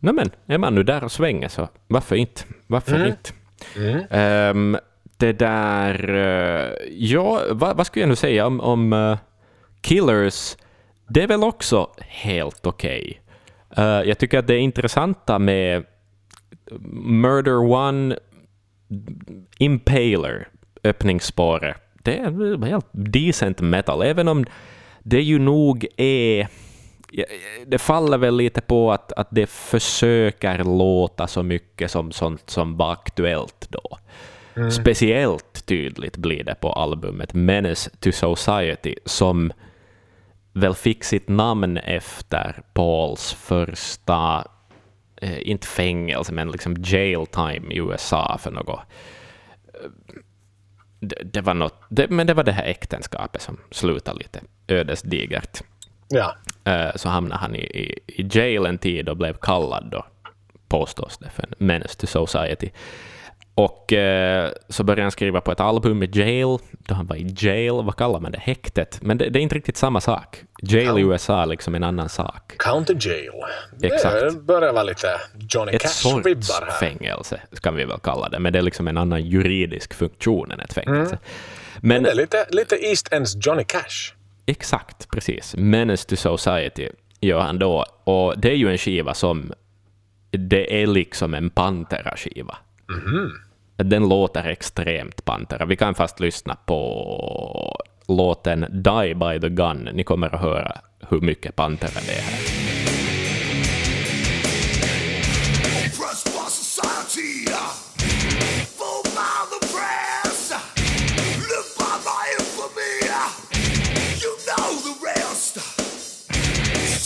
No, men är man nu där och svänger så varför inte? Varför Mm. inte? Ehm, det där... eh, ja, vad, vad skulle jag nu säga om, om eh, Killers? Det är väl också helt okej. Eh, jag tycker att det intressanta med Murder One, Impaler, öppningsspåret det är helt decent metal, även om det ju nog är... Det faller väl lite på att, att det försöker låta så mycket som sånt som var aktuellt då. Mm. Speciellt tydligt blir det på albumet Menace to Society, som väl fick sitt namn efter Pauls första, eh, inte fängelse, men liksom jail time i USA för något. Det, det var något, det, men det var det här äktenskapet som slutade lite ödesdigert. Ja. Eh, så hamnade han i, i, i jail en tid och blev kallad då, påstås det, för en menace to society. Och eh, så började han skriva på ett album i jail, då han var i jail, vad kallar man det, häktet? Men det, det är inte riktigt samma sak. Jail i USA är liksom en annan sak. County jail. Exakt. Det börjar vara lite Johnny Ett Cash-vibbar här. fängelse, kan vi väl kalla det, men det är liksom en annan juridisk funktion än ett fängelse. Men Men det är lite, lite East Ends Johnny Cash. exakt, precis. Menace to Society gör han då, och det är ju en skiva som, det är liksom en Pantera-skiva. Mm-hmm. Den låter extremt Pantera. Vi kan fast lyssna på låten Die by the Gun. Ni kommer att höra hur mycket Pantera det är här.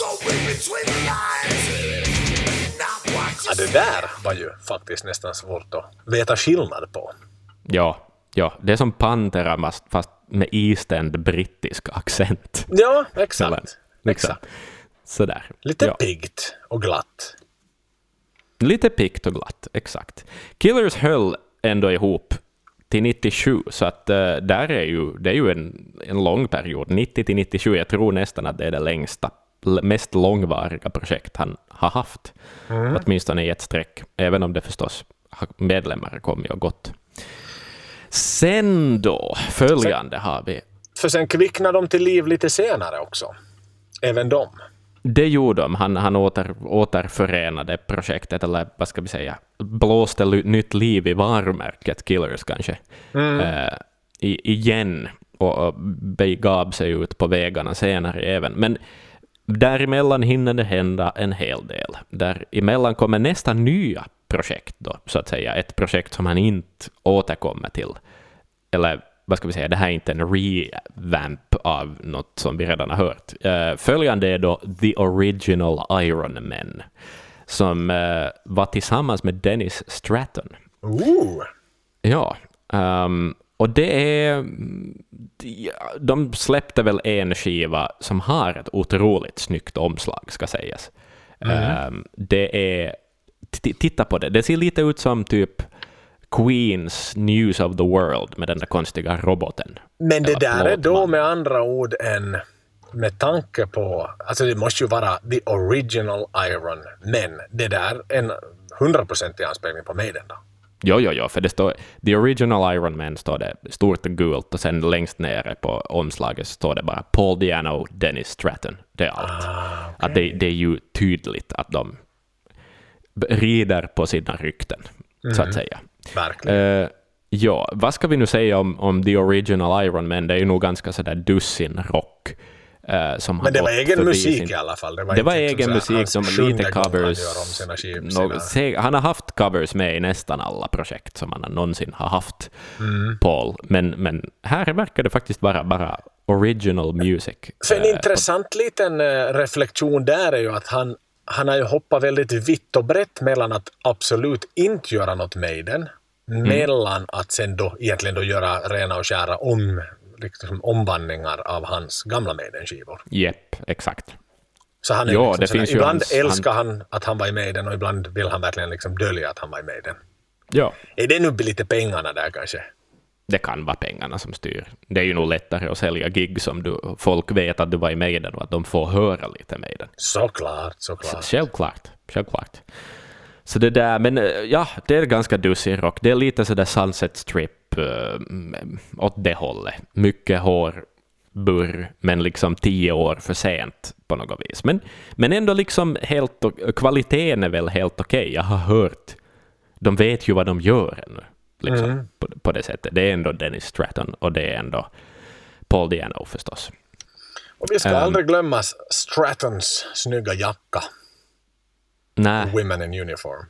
oppressed by det där var ju faktiskt nästan svårt att veta skillnad på. Ja, ja, det är som Pantera fast- med iständ brittisk accent. Ja, Eller, exakt. liksom. exakt. Sådär. Lite ja. piggt och glatt. Lite pikt och glatt, exakt. Killers höll ändå ihop till 97, så att uh, där är ju, det är ju en, en lång period. 90 till 97, jag tror nästan att det är det längsta, mest långvariga projekt han har haft. Åtminstone i ett streck, även om det förstås medlemmar kommit och gått. Sen då, följande har vi För sen kvicknar de till liv lite senare också. Även de. Det gjorde de. Han, han åter, återförenade projektet, eller vad ska vi säga, blåste nytt liv i varumärket Killers kanske, eh, i, igen och, och begav sig ut på vägarna senare även. Men däremellan hinner det hända en hel del. Däremellan kommer nästa nya projekt då, så att säga. Ett projekt som han inte återkommer till. Eller vad ska vi säga, det här är inte en revamp av något som vi redan har hört. Uh, följande är då The Original Iron Man, som eh, var tillsammans med Dennis Stratton. Ooh. Ja, ehm, och det är... de- De släppte väl en skiva som har ett otroligt snyggt omslag, ska sägas. Ehm, det är... Titta på det, det ser lite ut som typ Queens News of the World med den där konstiga roboten. Men det där är då med andra ord en med tanke på, alltså det måste ju vara the original Iron Men. Det där är en hundraprocentig anspelning på Maiden då. Jo, jo, jo, för det står The Original Iron Man står det stort och gult och sen längst nere på omslaget står det bara Paul Diano, Dennis Stratton. Det är allt. att det, det är ju tydligt att de rider på sina rykten, så att säga. Verkligen. Eh, ja, vad ska vi nu säga om, om The Original Iron Man? Det är ju nog ganska sådär dussin rock. Eh, som Men det var egen musik sin- i alla fall. Det var, det var egen musik, som lite han covers. om sina Något- se- han har haft covers med i nästan alla projekt som han någonsin har haft, Mm. Paul. Men, men här verkar det faktiskt vara bara original music. För en Eh, intressant liten eh, reflektion där är ju att han, han har ju hoppat väldigt vitt och brett mellan att absolut inte göra något Maiden, Mm. mellan att sen då egentligen då göra rena och skära om, liksom omvandlingar av hans gamla Maiden-skivor. Jepp, exakt. Så han är Ja, liksom det sådär, finns ibland hans- älskar han att han var i Maiden och ibland vill han verkligen liksom dölja att han var i Maiden. Ja, Är det nu lite pengarna där kanske? det kan vara pengarna som styr. Det är ju nog lättare att sälja gig som du, folk vet att du var i Maiden och att de får höra lite Maiden. Såklart, såklart. Självklart, självklart. Så det där, men eh, ja, det är ganska dussin rock. Det är lite sådär Sunset Strip uh, åt det hållet. Mycket hår, burr, men liksom tio år för sent på något vis. Men, men ändå liksom helt, kvaliteten är väl helt okej. Jag har hört, de vet ju vad de gör ännu. Liksom, Mm. på, på det sättet. Det är ändå Dennis Stratton och det är ändå Paul Diano förstås. Och vi ska Ehm. aldrig glömma Strattons snygga jacka, Nej, Women in Uniform.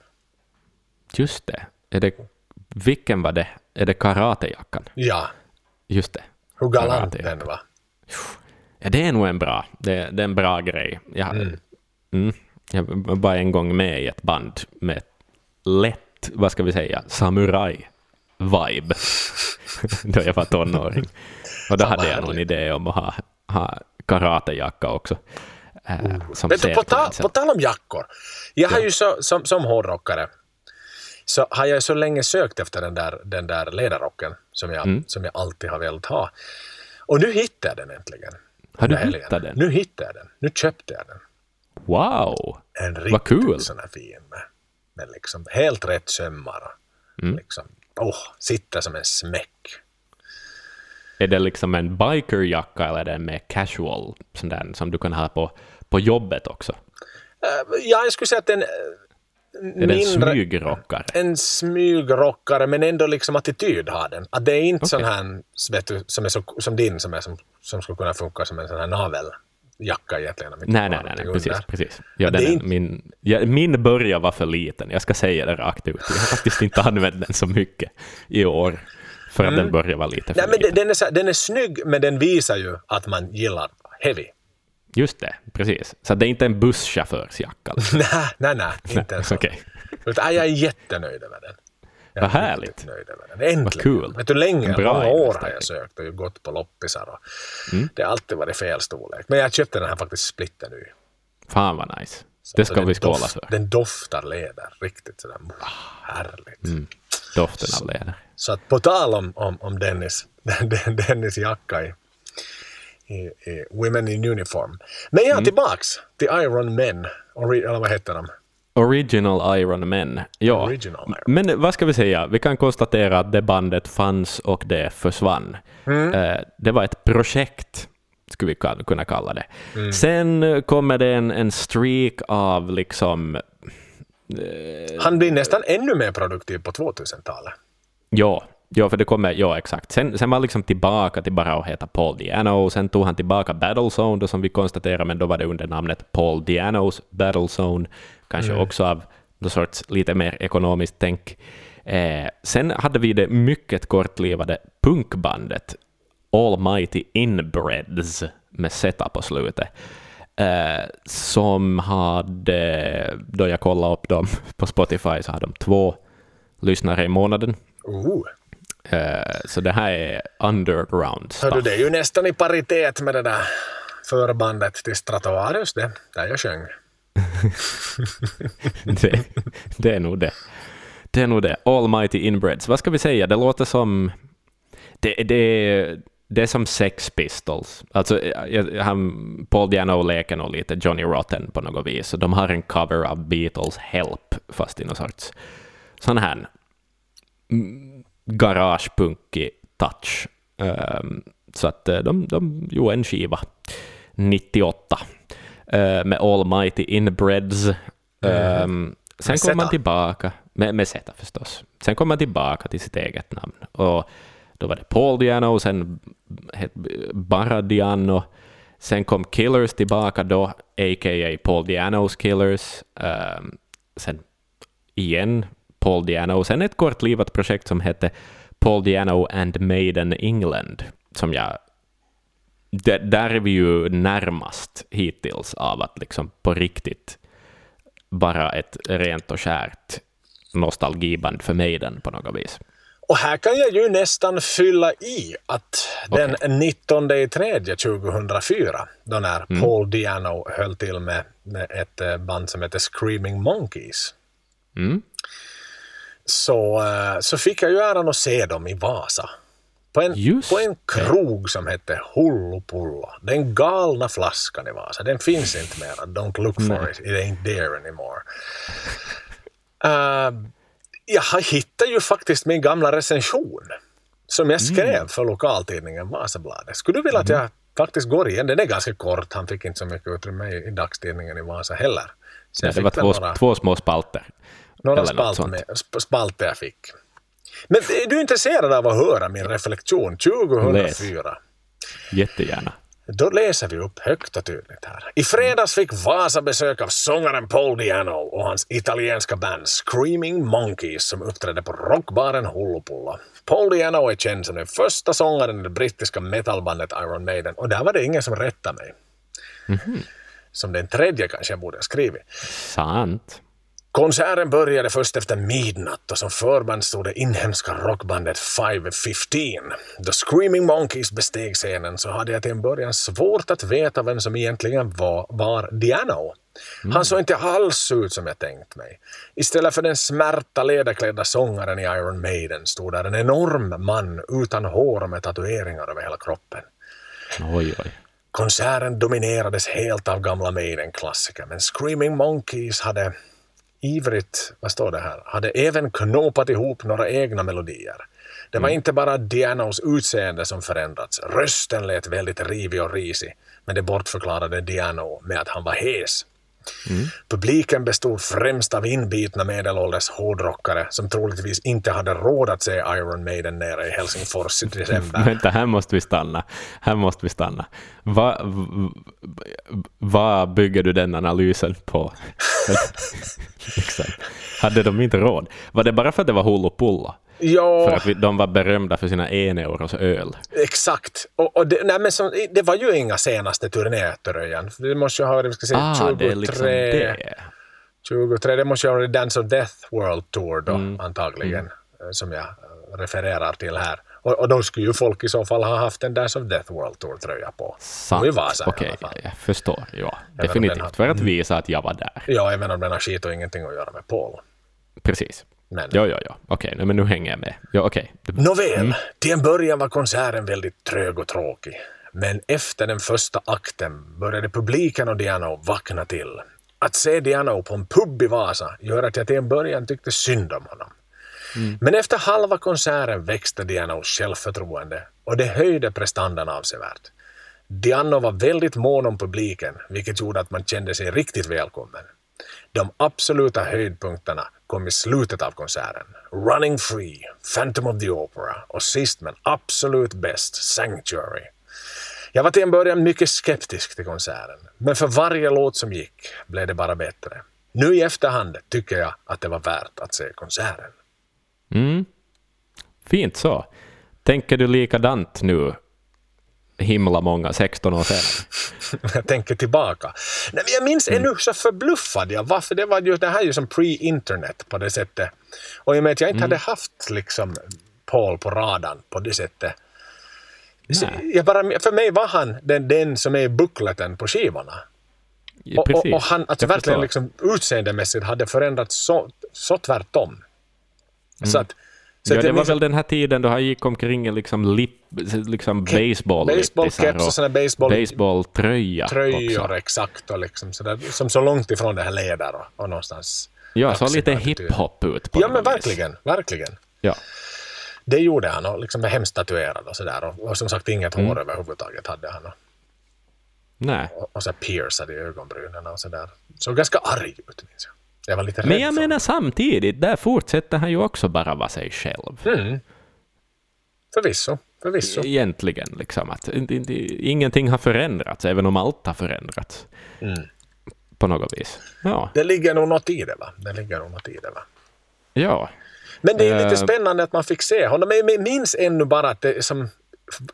just det. Är det. Vilken var det? Är det karatejackan? Ja, Just det. hur galant den var. Ja, det är nog en bra, det, det är en bra grej. Jag, mm. jag var bara en gång med i ett band med lätt, vad ska vi säga, samurai-vibe då jag var tonåring. Och då Fan, hade jag någon idé om att ha, ha karatejacka också. Äh, Vet du, på, särklädsel. på tal om jackor. Jag har ju så, som, som hårdrockare så har jag så länge sökt efter den där, den där ledarrocken som jag, Mm. som jag alltid har velat ha. Och nu hittade jag den äntligen. Har du helgen. hittat den? Nu hittade jag den. Nu köpte jag den. Wow! En riktigt kul. sån här fin med, med liksom helt rätt sömmar. Mm. Liksom, åh, sitter som en smäck. Är det liksom en bikerjacka eller är det en mer casual, sån där, som du kan ha på, på jobbet också? Uh, ja, jag skulle säga att den eh, Är det en smygrockare? en smygrockare men ändå liksom attityd har den. Att det är inte Okej. sån här vet du, som, är så, som din som, är som, som skulle kunna funka som en sån här naveljacka egentligen. Nej, nej, nej, nej precis. under. precis. Ja, den inte- min, ja, min börja var för liten, jag ska säga det rakt ut. Jag har faktiskt inte använt den så mycket i år, för att den började vara lite för Mm. Nej, men liten. den, den, är, så, den är snygg men den visar ju att man gillar heavy. Just det, precis. Så det är inte en busschaufförsjacka. liksom. nej, nej, nej, inte en sån. Okej. Utan, jag är jättenöjd över den. Jag Vad härligt. Nöjd över den. Äntligen. Vad kul. Vet du, länge, bra många år har jag sökt och gått på loppisar. Och Mm. Det har alltid varit fel storlek. Men jag köpte den här faktiskt splitter nu. Fan vad nice. Det Så ska den vi skåla doft- för. Den doftar läder riktigt sådär. Härligt. Mm. Doften av läder. Så att på tal om, om, om Dennis, Dennis jacka i, i, i Women in Uniform. Men Mm. ja, tillbaks till Iron Men. Eller vad heter de? Original Iron Men. Ja, Original Iron men vad ska vi säga? Vi kan konstatera att det bandet fanns och det försvann. Mm. Eh, Det var ett projekt, skulle vi kunna kalla det. Mm. Sen kommer det en, en streak av liksom, Han blir nästan ännu mer produktiv på 2000-talet. ja, ja för det kommer, ja exakt. Sen, sen var liksom tillbaka till bara att heta Paul Diano, sen tog han tillbaka Battlezone, då som vi konstaterade, men då var det under namnet Paul Dianos Battlezone, kanske också av någon sorts lite mer ekonomiskt tänk. Eh, sen hade vi det mycket kortlivade punkbandet Almighty Inbreds med Z på slutet. Eh, som hade, då jag kollade upp dem på Spotify, så hade de två lyssnare i månaden. Uh. Eh, så det här är underground Hördu, stuff. det är ju nästan i paritet med det där förbandet till Stratovarius det, där jag sjöng. det, det är nog det. Det är nog det. Almighty Inbreds. Vad ska vi säga? Det låter som... Det, det, det är som Sex Pistols. Alltså, jag- han, Paul Diano leker nog lite Johnny Rotten på något vis. De har en cover av Beatles Help, fast i någon sorts sån här mm, garagepunkig touch. Ehm, så att eh, de, de gjorde en skiva 98 eh, med Almighty Inbreds. Um, sen Med kommer man Z. tillbaka, med, med Z förstås. Sen kommer man tillbaka till sitt eget namn. Och då var det Paul Diano, sen het, bara Diano. Sen kom Killers tillbaka då, a.k.a. Paul Dianos Killers. Ehm, sen igen Paul Diano. Sen ett kortlivat projekt som hette Paul Diano and Maiden England, som jag där, där är vi ju närmast hittills av att liksom på riktigt bara ett rent och skärt nostalgiband för Maiden på något vis. Och här kan jag ju nästan fylla i att den 19 i tredje 2004, då när Mm. Paul Diano höll till med, med ett eh, band som heter Screaming Monkeys, Mm. Så, eh, så fick jag ju äran att se dem i Vasa. På en, Just på en krog som hette Hullu Pullo. Den galna flaskan i Vasa. Den finns inte mer. Don't look for it. It ain't there anymore. Uh, jag hittade ju faktiskt min gamla recension som jag skrev Mm. för lokaltidningen Vasabladet. Skulle du vilja att jag faktiskt går igen? Den är ganska kort. Han fick inte så mycket utrymme i, i dagstidningen i Vasa heller. Så jag det var två, några- två små spalter. Några spalt med, sp- spalter jag fick. Men är du intresserad av att höra min reflektion 2004? Jättegärna. Då läser vi upp högt och tydligt här. I fredags fick Vasa besök av sångaren Paul Diano och hans italienska band Screaming Monkeys som uppträdde på rockbaren Hullupullo. Paul Diano är känd som den första sångaren i det brittiska metalbandet Iron Maiden och där var det ingen som rättade mig. Som den tredje kanske jag borde ha skrivit. Sant. Konserten började först efter midnatt och som förband stod det inhemska rockbandet 515. Då Screaming Monkeys besteg scenen så hade jag till en början svårt att veta vem som egentligen var, var Diano. Han såg inte alls ut som jag tänkt mig. Istället för den smärta ledarklädda sångaren i Iron Maiden stod där en enorm man utan hår med tatueringar över hela kroppen. Oj, oj. Konserten dominerades helt av gamla Maiden-klassiker men Screaming Monkeys hade ivrigt, vad står det här, hade även knopat ihop några egna melodier. Det var inte bara Dianos utseende som förändrats. Rösten lät väldigt rivig och risig, men det bortförklarade Diano med att han var hes. Publiken bestod främst av inbitna medelålders hårdrockare som troligtvis inte hade råd att se Iron Maiden nere i Helsingfors i december. Vänta, här måste vi stanna. Här måste vi stanna. Va- Vad bygger du den analysen på? liksom. Hade de inte råd? Var det bara för att det var Hullo Pullo? För Ja, att vi, de var berömda för sina en euros öl? exakt. Och, och det, nej, men som, det var ju inga senaste turnétröjan. Det måste ju ha, vi ska säga, Ah, 23, det är liksom det. 23, det måste ju ha varit Dance of Death World Tour då, Mm. antagligen, eh, som jag eh, refererar till här. Och, och då skulle ju folk i så fall ha haft en Dance of Death World Tour-tröja på. Sant. I Vasa Okej, fall. jag förstår. Ja, definitivt. har- För att visa att jag var där. Ja, även om den har skit och ingenting att göra med Paul. Precis. Men, Ja, ja, ja. Okej, nej, men nu hänger jag med. Ja, okej. Nåväl, till en början var konserten väldigt trög och tråkig. Men efter den första akten började publiken och Diano vakna till. Att se Diano på en pub i Vasa gör att jag till en början tyckte synd om honom. Men efter halva konserten växte Dianos självförtroende och det höjde prestandan avsevärt. Diano var väldigt mån om publiken, vilket gjorde att man kände sig riktigt välkommen. De absoluta höjdpunkterna kom i slutet av konserten. Running Free, Phantom of the Opera och sist men absolut bäst, Sanctuary. Jag var till en början mycket skeptisk till konserten, men för varje låt som gick blev det bara bättre. Nu i efterhand tycker jag att det var värt att se konserten. Mm. Fint så. Tänker du likadant nu, himla många, 16 år senare? jag tänker tillbaka. Nej, men jag minns ännu så förbluffad jag var, för det var ju det här är ju som pre-internet på det sättet. Och i och med att jag inte hade haft liksom Paul på radarn på det sättet. Jag bara, för mig var han den, den som är buckleten på skivorna. Ja, Och, och, och han alltså Jag verkligen liksom, utseendemässigt hade förändrats så, så tvärtom. Så att, så Ja, det var väl den här tiden då han gick omkring i liksom, lip, liksom baseball baseballkeps och såna baseball- baseballtröja tröjor också. exakt och liksom sådär, som så långt ifrån det här leder och, och någonstans. Ja, så lite hiphop ut på Ja men vis. verkligen, verkligen. Ja. Det gjorde han och liksom var hemskt tatuerad och sådär. Och, och som sagt inget Mm. hår överhuvudtaget hade han. Och, Nej. och, och så piercade i ögonbrynen och sådär. Såg ganska arg ut minns jag. Jag var lite rädd Men jag menar samtidigt, där fortsätter han ju också bara vara sig själv. Mm. Förvisso, förvisso. Egentligen, liksom. Att ingenting har förändrats, även om allt har förändrats. Mm. På något vis. Ja. Det ligger nog något i det va? Det ligger nog något i det va? Ja. Men det är lite Eh. spännande att man fick se honom. Jag minns ännu bara att det som...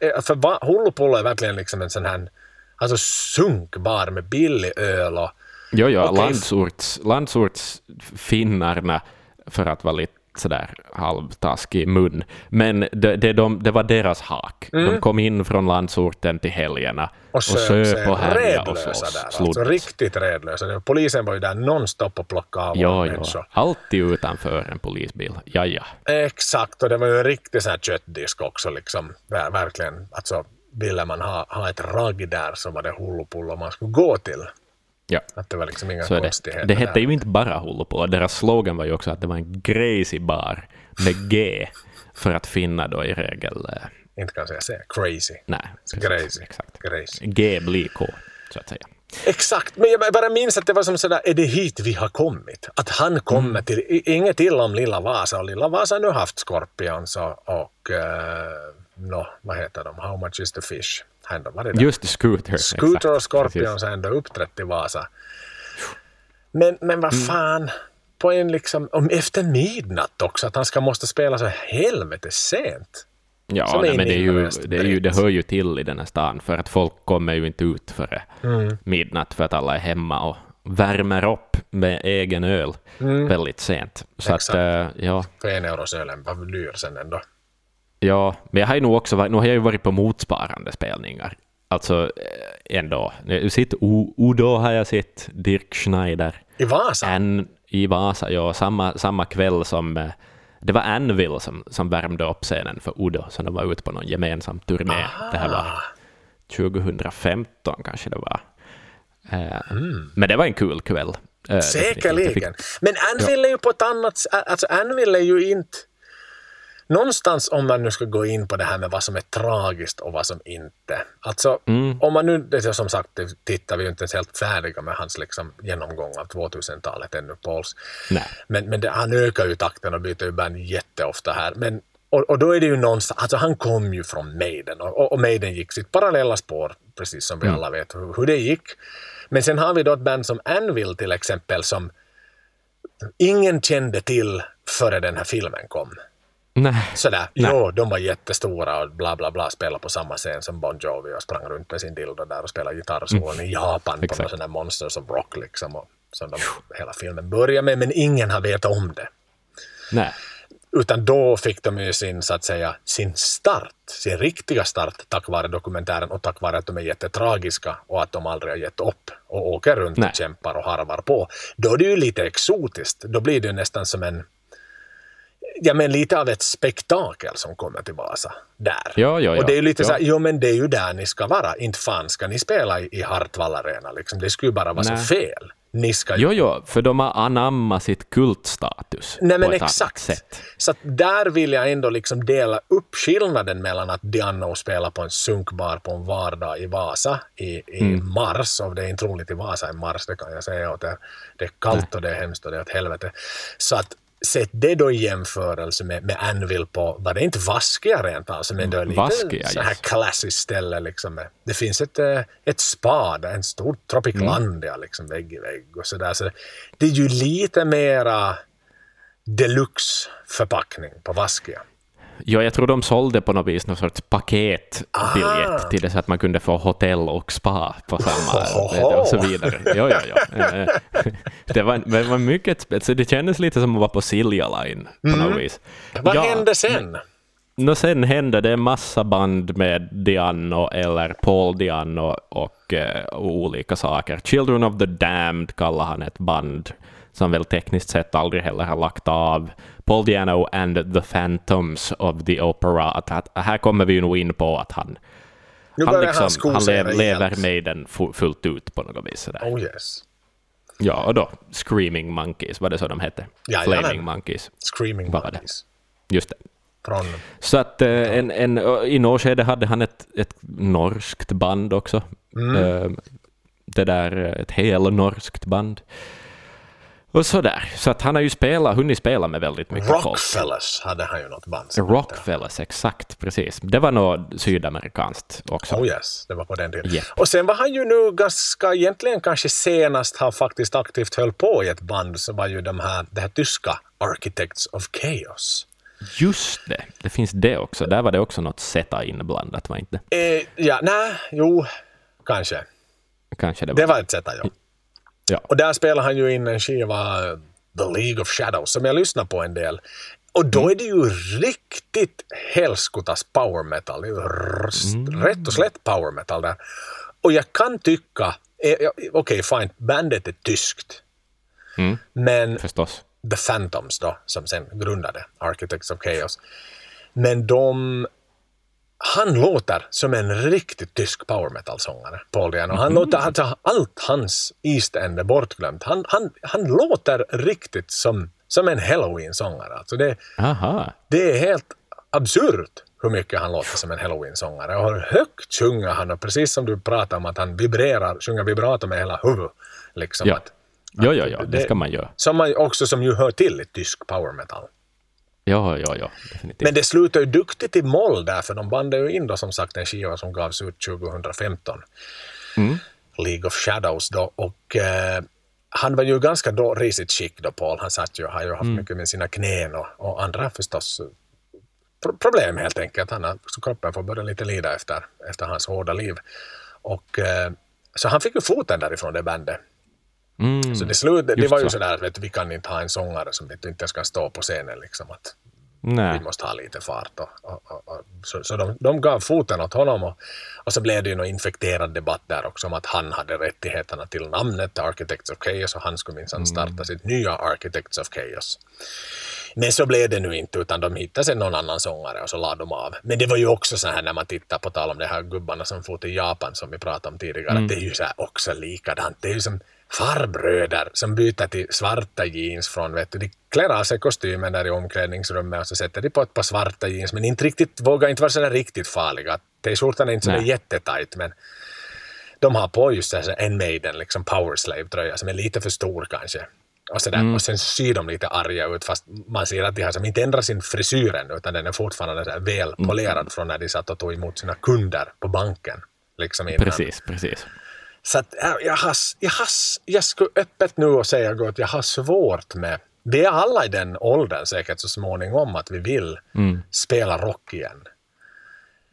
För Hullupollo är verkligen liksom en sån här alltså sunkbar med billig öl och... Jo, jo, Okej. landsorts, landsortsfinnarna, för att vara lite sådär halvtaskig mun. Men det, det, de, det var deras hak. De kom in från landsorten till helgerna Mm. Och och söp och härjade och slåss. där. slogs. Alltså riktigt redlösa. Polisen var ju där nonstop och plockade av Jo, människor. Alltid utanför en polisbil. Ja, ja. Exakt, och det var ju en riktig sån här köttdisk också. Liksom. Ver- Verkligen. Alltså, ville man ha, ha ett ragg där så var det Hullupollo man skulle gå till. Ja. Att det var liksom inga Så konstigheter det. Det hette ju inte bara Hullupollo. Deras slogan var ju också att det var en crazy bar med G för att finna då i regel... eh, Inte kan jag säga crazy. Nej, precis, Crazy. exakt. Crazy. G blir K, så att säga. Exakt, men jag bara minns att det var som sådär, är det hit vi har kommit? Att han kommer Mm. till, inget illa om Lilla Vasa, och Lilla Vasa har nu haft Scorpions och, och uh, no, vad heter de, How much is the fish? Ändå, vad är det? Just Scooter. Scooter exakt, och Scorpions har ändå uppträtt i Vasa. Men, men vad Mm. fan, på en liksom, om efter midnatt också, att han ska måste spela så helvete sent. Ja, nej, men det, är ju, det, är ju, det hör ju till i den här stan, för att folk kommer ju inte ut före Mm. midnatt för att alla är hemma och värmer upp med egen öl väldigt sent. Så Mm. Exakt. att, eh, ja, För en euros ölen var dyr sen ändå. Ja, men jag har ju nog också varit, nu har jag ju varit på motsvarande spelningar. Alltså ändå. Sitter, Udo har jag sett, Dirk Schneider, I Vasa? Ann i Vasa, ja, samma, samma kväll som eh, det var Anvil som, som värmde upp scenen för Udo, så de var ute på någon gemensam turné. Det här var 2015 kanske det var. Eh, Men det var en kul kväll. eh. Jag fick- Säkerligen. Men Anvil är ju på ett annat Alltså Anvil är ju inte... Någonstans om man nu ska gå in på det här med vad som är tragiskt och vad som inte. Alltså Mm. om man nu, det är som sagt, tittar vi ju inte ens helt färdiga med hans liksom, genomgång av 2000-talet ännu, Pauls. Nej. Men, men det, han ökar ju takten och byter ju band jätteofta här. Men, och, och då är det ju någonstans, alltså han kom ju från Maiden och, och, och Maiden gick sitt parallella spår, precis som vi alla vet hur, hur det gick. Men sen har vi då ett band som Anvil till exempel som ingen kände till före den här filmen kom. Nej. Sådär, Nej. jo, de var jättestora och bla bla bla, spelade på samma scen som Bon Jovi och sprang runt med sin dildo där och spelade gitarrsolon i Japan på någon sån där Monsters of Rock liksom. Och, som de, hela filmen börjar med, men ingen har vetat om det. Nej. Utan då fick de ju sin, så att säga, sin start, sin riktiga start tack vare dokumentären och tack vare att de är jättetragiska och att de aldrig har gett upp och åker runt Nej. och kämpar och harvar på. Då är det ju lite exotiskt. Då blir det ju nästan som en Ja men lite av ett spektakel som kommer till Vasa där. Ja, ja, ja. Och det är ju lite Ja. så här, jo men det är ju där ni ska vara. Inte fan ska ni spela i, i Hartwall Arena liksom. Det skulle ju bara vara Nej. så fel. Ni ska ju Jo, jo, för de har anammat sitt kultstatus Nej men på ett annat exakt. sätt. Så att där vill jag ändå liksom dela upp skillnaden mellan att Diano spelar på en sunkbar på en vardag i Vasa i, i Mm. mars, och det är inte roligt i Vasa i mars, det kan jag säga, och det, det är kallt och det är hemskt och det är åt helvete. Så att sätt det då i jämförelse med, med Anvil på, var det inte Vaskia rent alltså, men det är lite Vaskia, så här yes. klassiskt ställe liksom. Det finns ett, eh, ett spa, där, en stor Tropiclandia liksom vägg i vägg och sådär. Så det är ju lite mera deluxe-förpackning på Vaskia. Ja, jag tror de sålde på något vis någon sorts paketbiljett till det så att man kunde få hotell och spa på samma Ohoho. och så vidare. Ja, ja, ja. Eh, Det var, det var mycket spe- så Det kändes lite som att vara på Silja Line på något vis. Mm. Vad Ja, hände sen? Nå, sen hände det en massa band med Diano eller Paul Diano och, eh, och olika saker. Children of the Damned kallar han ett band som väl tekniskt sett aldrig heller har lagt av. Paul Diano and the Phantoms of the Opera. Att, att, här kommer vi ju nog in på att han, Nu han, liksom, han lev, lever med den fu- fullt ut på något vis. Sådär. Oh yes. Ja, och då Screaming Monkeys, var det så de hette? Jajamän. Flaming Monkeys. Screaming var det? Monkeys. Just det. Från... Så att eh, en, en, i något skede hade han ett, ett norskt band också. Eh, Det där, ett hel norskt band. Och sådär. Så att han har ju spelat, hunnit spela med väldigt mycket folk. Rockfellas hade han ju något band som. Rockfellas, exakt, precis. Det var nog sydamerikanskt också. Oh yes, det var på den tiden. Japp. Och sen var han ju nu ganska, egentligen kanske senast han faktiskt aktivt höll på i ett band så var ju de här, det här tyska Architects of Chaos. Just det, det finns det också. Där var det också något Zeta inblandat, var inte? Eh, ja, nej, jo, kanske. Kanske det var. Det var ett att göra. Ja. Och där spelar han ju in en skiva, The League of Shadows, som jag lyssnar på en del. Och då är det ju riktigt helskotas power metal. Det är ju r- rätt och slätt power metal där. Och jag kan tycka, eh, okej fine, bandet är tyskt. Mm. Men Förstås. The Phantoms då, som sen grundade Architects of Chaos. Men de... Han låter som en riktigt tysk power metal-sångare, Paul Diano. Han låter, alltså, allt hans East End är bortglömt. Han, han, han låter riktigt som, som en Halloween-sångare. Alltså det, Aha. det är helt absurt hur mycket han låter som en halloween-sångare. Och högt sjunger han, och precis som du pratar om att han vibrerar, sjunger vibrato med hela huvudet. Liksom Ja. att, Ja, ja, ja, det ska man göra. Som man också som ju hör till i tysk power metal. Ja, ja, ja, definitivt. Men det slutar ju duktigt i moll där, för de bandade ju in då som sagt en skiva som gavs ut 2015. Mm. League of Shadows då. Och eh, han var ju ganska då risigt skick då, Paul. Han satt ju, har ju haft Mm. mycket med sina knän och, och andra förstås eh, pro- problem helt enkelt. Han har, så kroppen får börja lite lida efter, efter hans hårda liv. Och, eh, så han fick ju foten därifrån det bandet. Mm. Så det, slut, det Just var ju så. sådär att vet, vi kan inte ha en sångare som vet, inte ens kan stå på scenen. Liksom, att, Nej. vi måste ha lite fart. Och, och, och, och, så så de, de gav foten åt honom och, så blev det ju någon infekterad debatt där också om att han hade rättigheterna till namnet Architects of Chaos och han skulle minsann starta sitt nya Architects of Chaos. Men så blev det nu inte, utan de hittade sig någon annan sångare och så lade de av. Men det var ju också så här när man tittar på tal om de här gubbarna som for till Japan som vi pratade om tidigare, att det är ju så här också likadant. Det är ju som farbröder som byter till svarta jeans från, vet du, de klär av sig kostymen där i omklädningsrummet och så sätter de på ett par svarta jeans, men inte riktigt, vågar inte vara så där riktigt farliga. T-skjortan är inte så där Nej. jättetajt, men de har på just så här en Maiden, liksom Power Slave-tröja som är lite för stor kanske. Och, så där. och sen ser de lite arga ut fast man ser att de har som inte ändrat sin frisyr ännu utan den är fortfarande så här väl polerad från när de satt och tog emot sina kunder på banken. Liksom innan. Precis, precis. Så att, äh, jag, har, jag, har, jag skulle öppet nu och säga att jag har svårt med... Vi är alla i den åldern säkert så småningom att vi vill spela rock igen.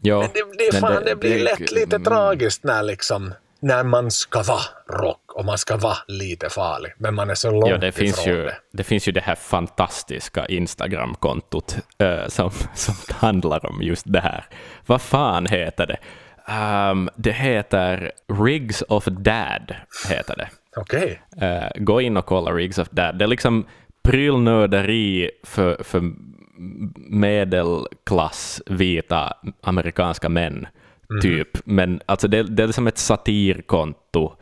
Ja, Men det, det, men fan, det, blir det- lätt lite mm, tragiskt när liksom när man ska vara rock och man ska vara lite farlig, men man är så långt Ja, det finns, ifrån ju, det. det finns ju det här fantastiska Instagram-kontot eh, som, som handlar om just det här. Vad fan heter det? Ehm, det heter Rigs of Dad, heter det. Okej. Eh, gå in och kolla Rigs of Dad. Det är liksom prylnörderi för, för medelklass vita amerikanska män, typ. Men alltså det, det är liksom ett satirkonto.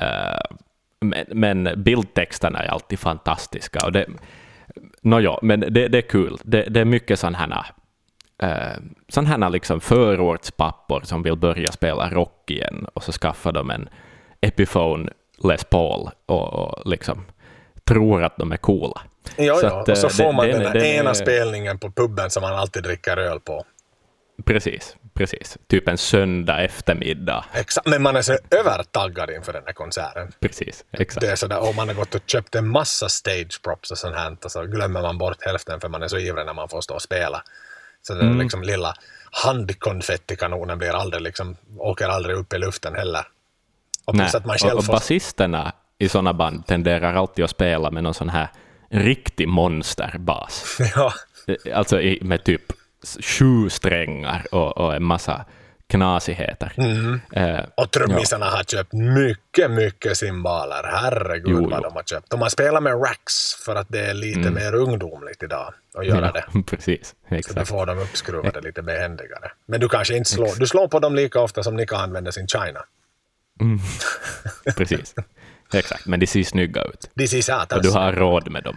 Eh, men, men bildtexterna är alltid fantastiska. Och det, Nåja, men det, det är kul. Det, det är mycket sådana här, eh, sån här liksom förortspappor som vill börja spela rock igen och så skaffar de en Epiphone Les Paul och, och liksom tror att de är coola. Ja, Så ja. att, och så eh, får det- man den där det- ena spelningen på puben som man alltid dricker öl på. Precis, precis. Typ en söndag eftermiddag. Exakt. Men man är så övertaggad inför den här konserten. Precis, exakt. Det är sådär, och man har gått och köpt en massa stage props och sånt här, och så glömmer man bort hälften för man är så ivrig när man får stå och spela. Så den Mm. liksom lilla handkonfettikanonen blir aldrig liksom, åker aldrig upp i luften heller. Och plus att man och, själv och får... basisterna i sådana band tenderar alltid att spela med någon sån här riktig monsterbas. Ja, Alltså i, med typ sju strängar och, och en massa knasigheter. Mm. Eh, och trummisarna har köpt mycket, mycket cymbaler. Herregud Jo, vad jo. de har köpt. De har spelat med racks för att det är lite mer ungdomligt idag att göra det. ja, precis, Så då exakt. får de uppskruvade lite behändigare. Men du kanske inte slår, du slår på dem lika ofta som Nika använder sin China. precis. Exakt, men de ser snygga ut. Det ser satans Och du har råd med dem.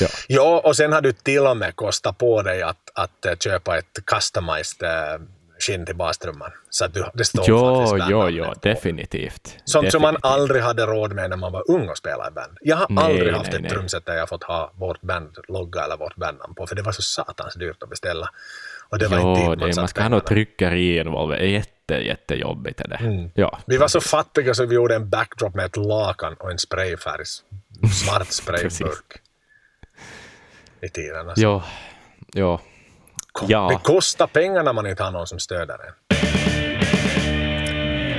Ja, Ja, och sen har du till och med kostat på dig att, att köpa ett customized eh, skinn till bastrumman. Så att du, det står jo, faktiskt jo, jo, definitivt. Sånt som man definitivt. aldrig hade råd med när man var ung och spelade i band. Jag har Nej, aldrig haft nej, ett nej. trumset där jag fått ha vårt band-logga eller vårt bandnamn på, för det var så satans dyrt att beställa. Och det var inte Jo, dit man det, man ska ha något tryckeri involverat. Det är jätte, jättejobbigt. Är det. Mm. Ja, Vi var så fattiga så vi gjorde en backdrop med ett lakan och en sprayfärg, svart sprayburk. I tiden. Alltså. jo, jo. Ja. Det kostar pengar när man inte har någon som stöder en.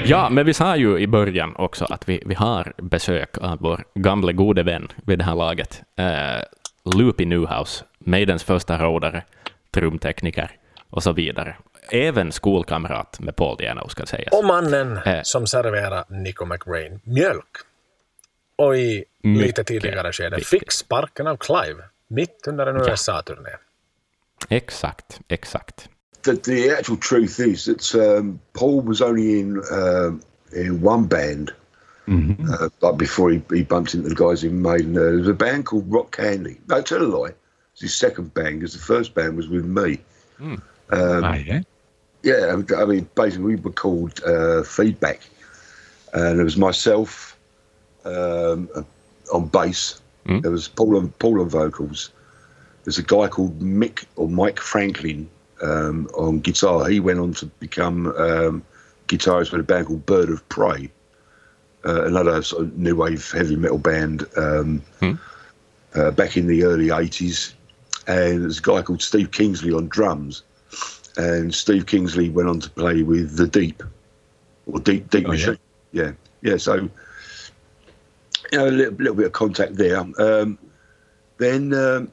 Ja, men vi sa ju i början också att vi, vi har besök av vår gamle gode vän vid det här laget, eh, Loopy Newhouse, Maidens första rådare, trumtekniker och så vidare. Även skolkamrat med Paul Diano, ska sägas. Och mannen Eh. som serverar Nico McRae mjölk. Och i lite tidigare skede fick sparken av Clive mitt under en USA-turné. Exakt, exakt. the, the actual truth is that um, Paul was only in um in one band, uh, like before he, he bumped into the guys in Maiden. Uh, there was a band called Rock Candy. No, tell a lie. It's his second band because the first band was with me. Um, Ah, yeah. yeah, I mean, basically, we were called uh, Feedback, and it was myself um, on bass. Mm. There was Paul on Paul on vocals. There's a guy called Mick or Mike Franklin um, on guitar. He went on to become um, guitarist with a band called Bird of Prey, uh, another sort of new wave heavy metal band um, Hmm. uh, back in the early '80s. And there's a guy called Steve Kingsley on drums and Steve Kingsley went on to play with the Deep or Deep Deep Oh, yeah. Machine. Yeah. yeah, So you know, a little, little bit of contact there. Um, then um,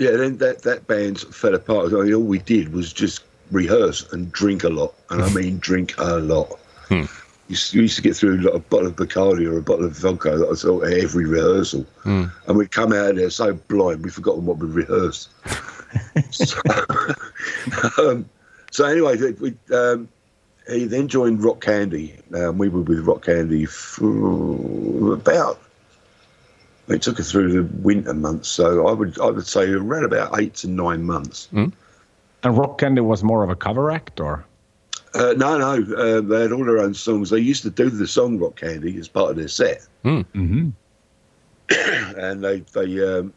yeah, then that that band fell apart. I mean, all we did was just rehearse and drink a lot, and I mean drink a lot. Hmm. Used, we used to get through like a bottle of Bacardi or a bottle of vodka that sort of every rehearsal, Hmm. and we'd come out of there so blind we'd forgotten what we'd rehearsed. so, um, so anyway, we, um, he then joined Rock Candy. Um, we were with Rock Candy for about. It took us through the winter months, so I would I would say around about eight to nine months. And Rock Candy was more of a cover act, or? Uh, no, no, uh, they had all their own songs. They used to do the song Rock Candy as part of their set, Mm-hmm. and they they um,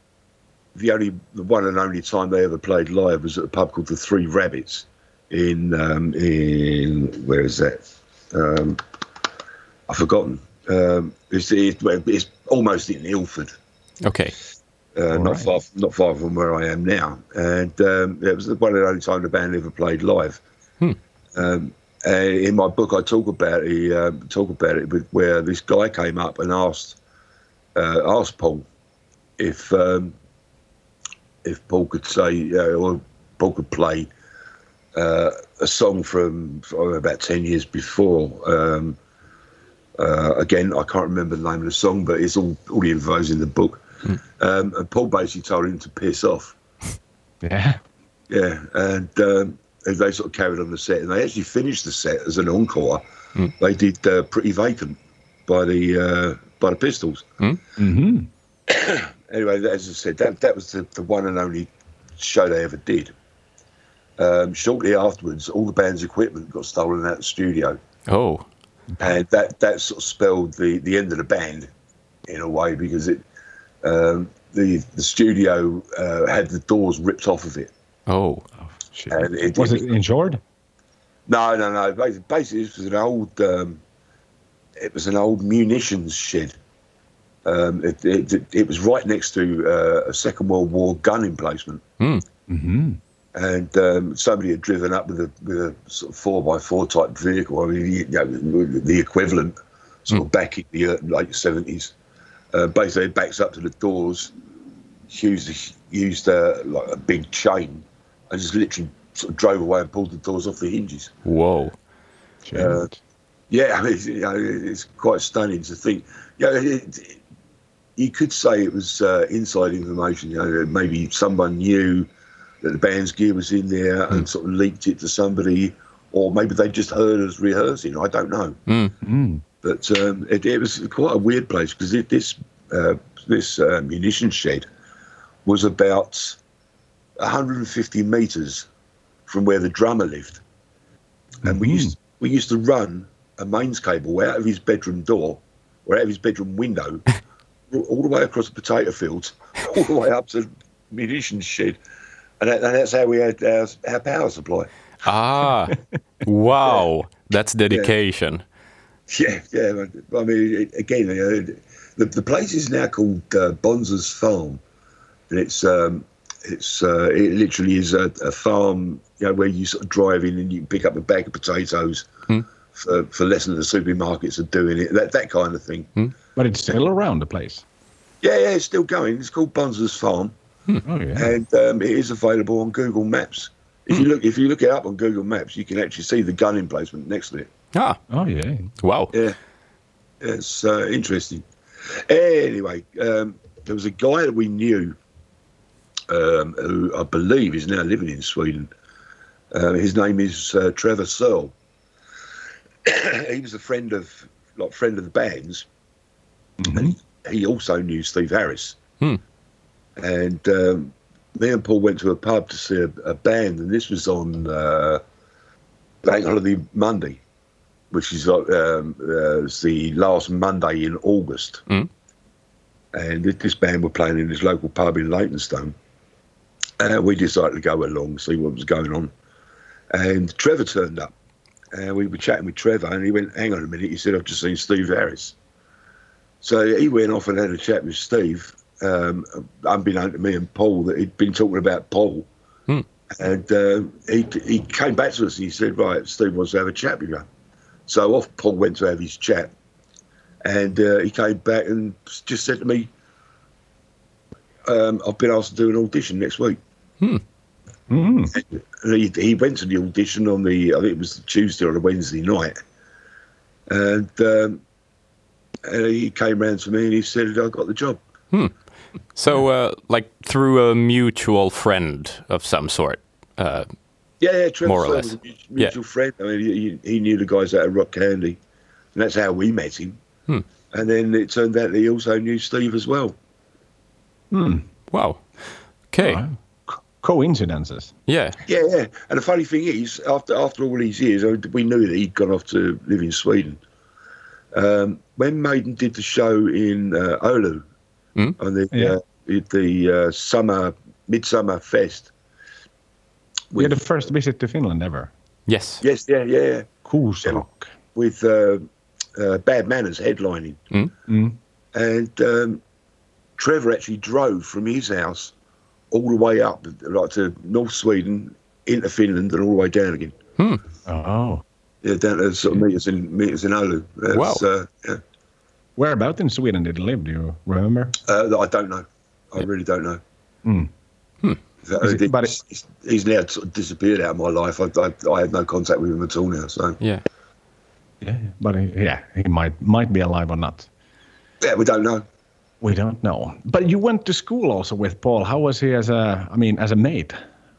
the only the one and only time they ever played live was at a pub called the Three Rabbits in um, in where is that? Um, I've forgotten. Um, it's, it's it's almost in Ilford. Okay. uh, not right. far not far from where I am now. And um, it was the one and only time the band ever played live. Hmm. Um, in my book, I talk about it. Um, talk about it with, where this guy came up and asked uh, asked Paul if um, if Paul could say uh, or Paul could play uh, a song from oh, about ten years before. Uh, again, I can't remember the name of the song, but it's all all the info's in the book. Um, and Paul basically told him to piss off. Yeah. Yeah, and um, and they sort of carried on the set, and they actually finished the set as an encore. They did uh, "Pretty Vacant" by the uh, by the Pistols. Mm-hmm. Anyway, as I said, that that was the, the one and only show they ever did. Um, shortly afterwards, all the band's equipment got stolen out of the studio, Oh. And that that sort of spelled the the end of the band in a way because it um, the the studio uh, had the doors ripped off of it. Oh. Shit. And it- was it insured? No, no, no. Basi- Basically, this was an old. Um, it was an old munitions shed. Um, it, it, it was right next to uh, a Second World War gun emplacement, Mm-hmm. And um, somebody had driven up with a with a sort of four by four type vehicle. I mean, you know, the equivalent, sort of back in the uh, late seventies. Uh, basically, it backs up to the doors, used used uh, like a big chain, and just literally sort of drove away and pulled the doors off the hinges. Whoa. Uh, Yeah, I mean, it's, you know, it's quite stunning to think. You know, it, it- you could say it was uh, inside information. You know, maybe someone knew that the band's gear was in there and sort of leaked it to somebody, or maybe they just heard us rehearsing. I don't know, Mm. but um, it, it was quite a weird place because this uh, this uh, munition shed was about 150 meters from where the drummer lived, and we used we used to run a mains cable out of his bedroom door or out of his bedroom window, all the way across the potato fields, all the way up to the munitions shed, and, that, and that's how we had our, our power supply. Ah. wow. That's dedication. Yeah, yeah. I mean, it, again, you know, the the place is now called uh, Bonza's Farm, and it's um, it's uh, it literally is a, a farm, you know, where you sort of drive in and you pick up a bag of potatoes for, for less than the supermarkets are doing it. That that kind of thing. But it's still around the place. Yeah, yeah, it's still going. It's called Bonza's Farm, Oh yeah. and um, it is available on Google Maps. If you look, if you look it up on Google Maps, you can actually see the gun emplacement next to it. Ah. Oh yeah. Wow. Yeah, it's uh, interesting. Anyway, um, there was a guy that we knew um, who I believe is now living in Sweden. Uh, his name is uh, Trevor Searle. he was a friend of, like, friend of the band's, and he also knew Steve Harris. Hmm. And um, me and Paul went to a pub to see a, a band, and this was on uh, Bank Holiday Monday, which is like um, uh, the last Monday in August. Mm. And this- this band were playing in this local pub in Leytonstone. And we decided to go along, see what was going on. And Trevor turned up. And we were chatting with Trevor, and he went, Hang on a minute. He said, I've just seen Steve Harris. So he went off and had a chat with Steve, um, unbeknown to me and Paul, that he'd been talking about Paul. Hmm. And uh, he, he came back to us and he said, Right, Steve wants to have a chat with you. So off Paul went to have his chat. And uh, he came back and just said to me, um, I've been asked to do an audition next week. Mm. And he, he went to the audition on the, I think it was Tuesday or a Wednesday night. And, um, and he came round to me and he said, I got the job. So, uh, like through a mutual friend of some sort. Uh, Yeah, yeah, Trevor More or less. was a mutual, mutual friend. I mean, he, he knew the guys out of Rock Candy, and that's how we met him. Hmm. And then it turned out that he also knew Steve as well. wow. Okay. Wow. Co- Coincidences. Yeah. Yeah, yeah. And the funny thing is, after after all these years, we knew that he'd gone off to live in Sweden. Um, when Maiden did the show in uh, Oulu Hmm? on the Yeah. uh, the uh, summer midsummer fest. We had the first visit to Finland ever. Yes. Yes, yeah, yeah, yeah. Kuusrock. with uh, uh, Bad Manners headlining. Mm. Mm. And um, Trevor actually drove from his house all the way up, like to North Sweden, into Finland, and all the way down again. Oh. Yeah, down to sort of meters in meters in Oulu. That's, Wow. Uh, yeah. Whereabout in Sweden did he live? Do you remember? Uh, I don't know. I really don't know. Mm. So, Is it- but he's, he's- he's now sort of disappeared out of my life. I, I, I have no contact with him at all now. So Yeah. Yeah, but he, yeah, he might might be alive or not. yeah, we don't know. We don't know. But you went to school also with Paul. How was he as a? I mean, as a mate,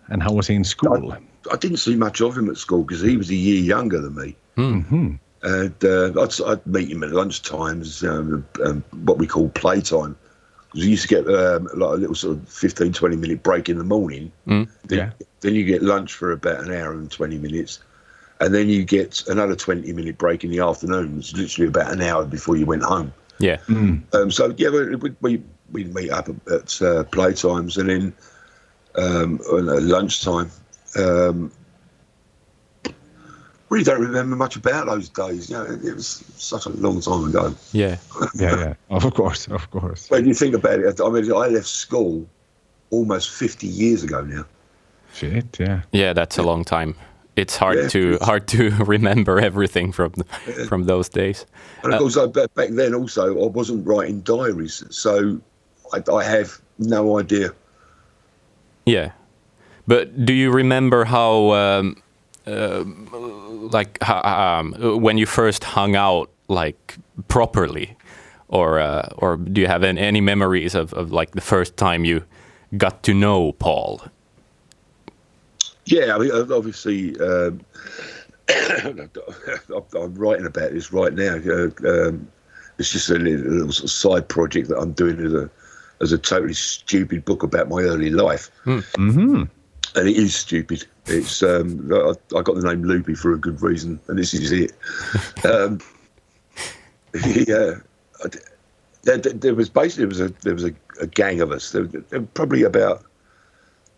and how was he in school? I didn't see much of him at school because he was a year younger than me. hmm And uh, I'd, I'd meet him at lunchtimes, um, um, what we call playtime. Because we used to get um, like a little sort of 15, 20 minute break in the morning. Mm. Then, Yeah. then you get lunch for about an hour and 20 minutes. And then you get another 20 minute break in the afternoon. It's literally about an hour before you went home. Yeah. Um, so yeah, we we we we'd meet up at, at uh, playtimes and then um, lunchtime. Um, really don't remember much about those days. You know, it, it was such a long time ago. Yeah. Yeah, yeah. Of course, of course. When you think about it, I mean, I left school almost fifty years ago now. Shit. Yeah. Yeah. That's a long time. It's hard Yeah, to it's- hard to remember everything from from those days. And of course, I, back back then also, I wasn't writing diaries, so I, I have no idea. Yeah, but do you remember how, um, uh, like, um, when you first hung out, like properly, or uh, or do you have any, any memories of, of like the first time you got to know Paul? Yeah, I mean, uh, obviously, um, I'm writing about this right now. Uh, um, it's just a little, little sort of side project that I'm doing as a as a totally stupid book about my early life, hmm and it is stupid. It's um, I, I got the name Loopy for a good reason, and this is it. um, yeah, there, there- there was basically there was a there was a, a gang of us. There, there were probably about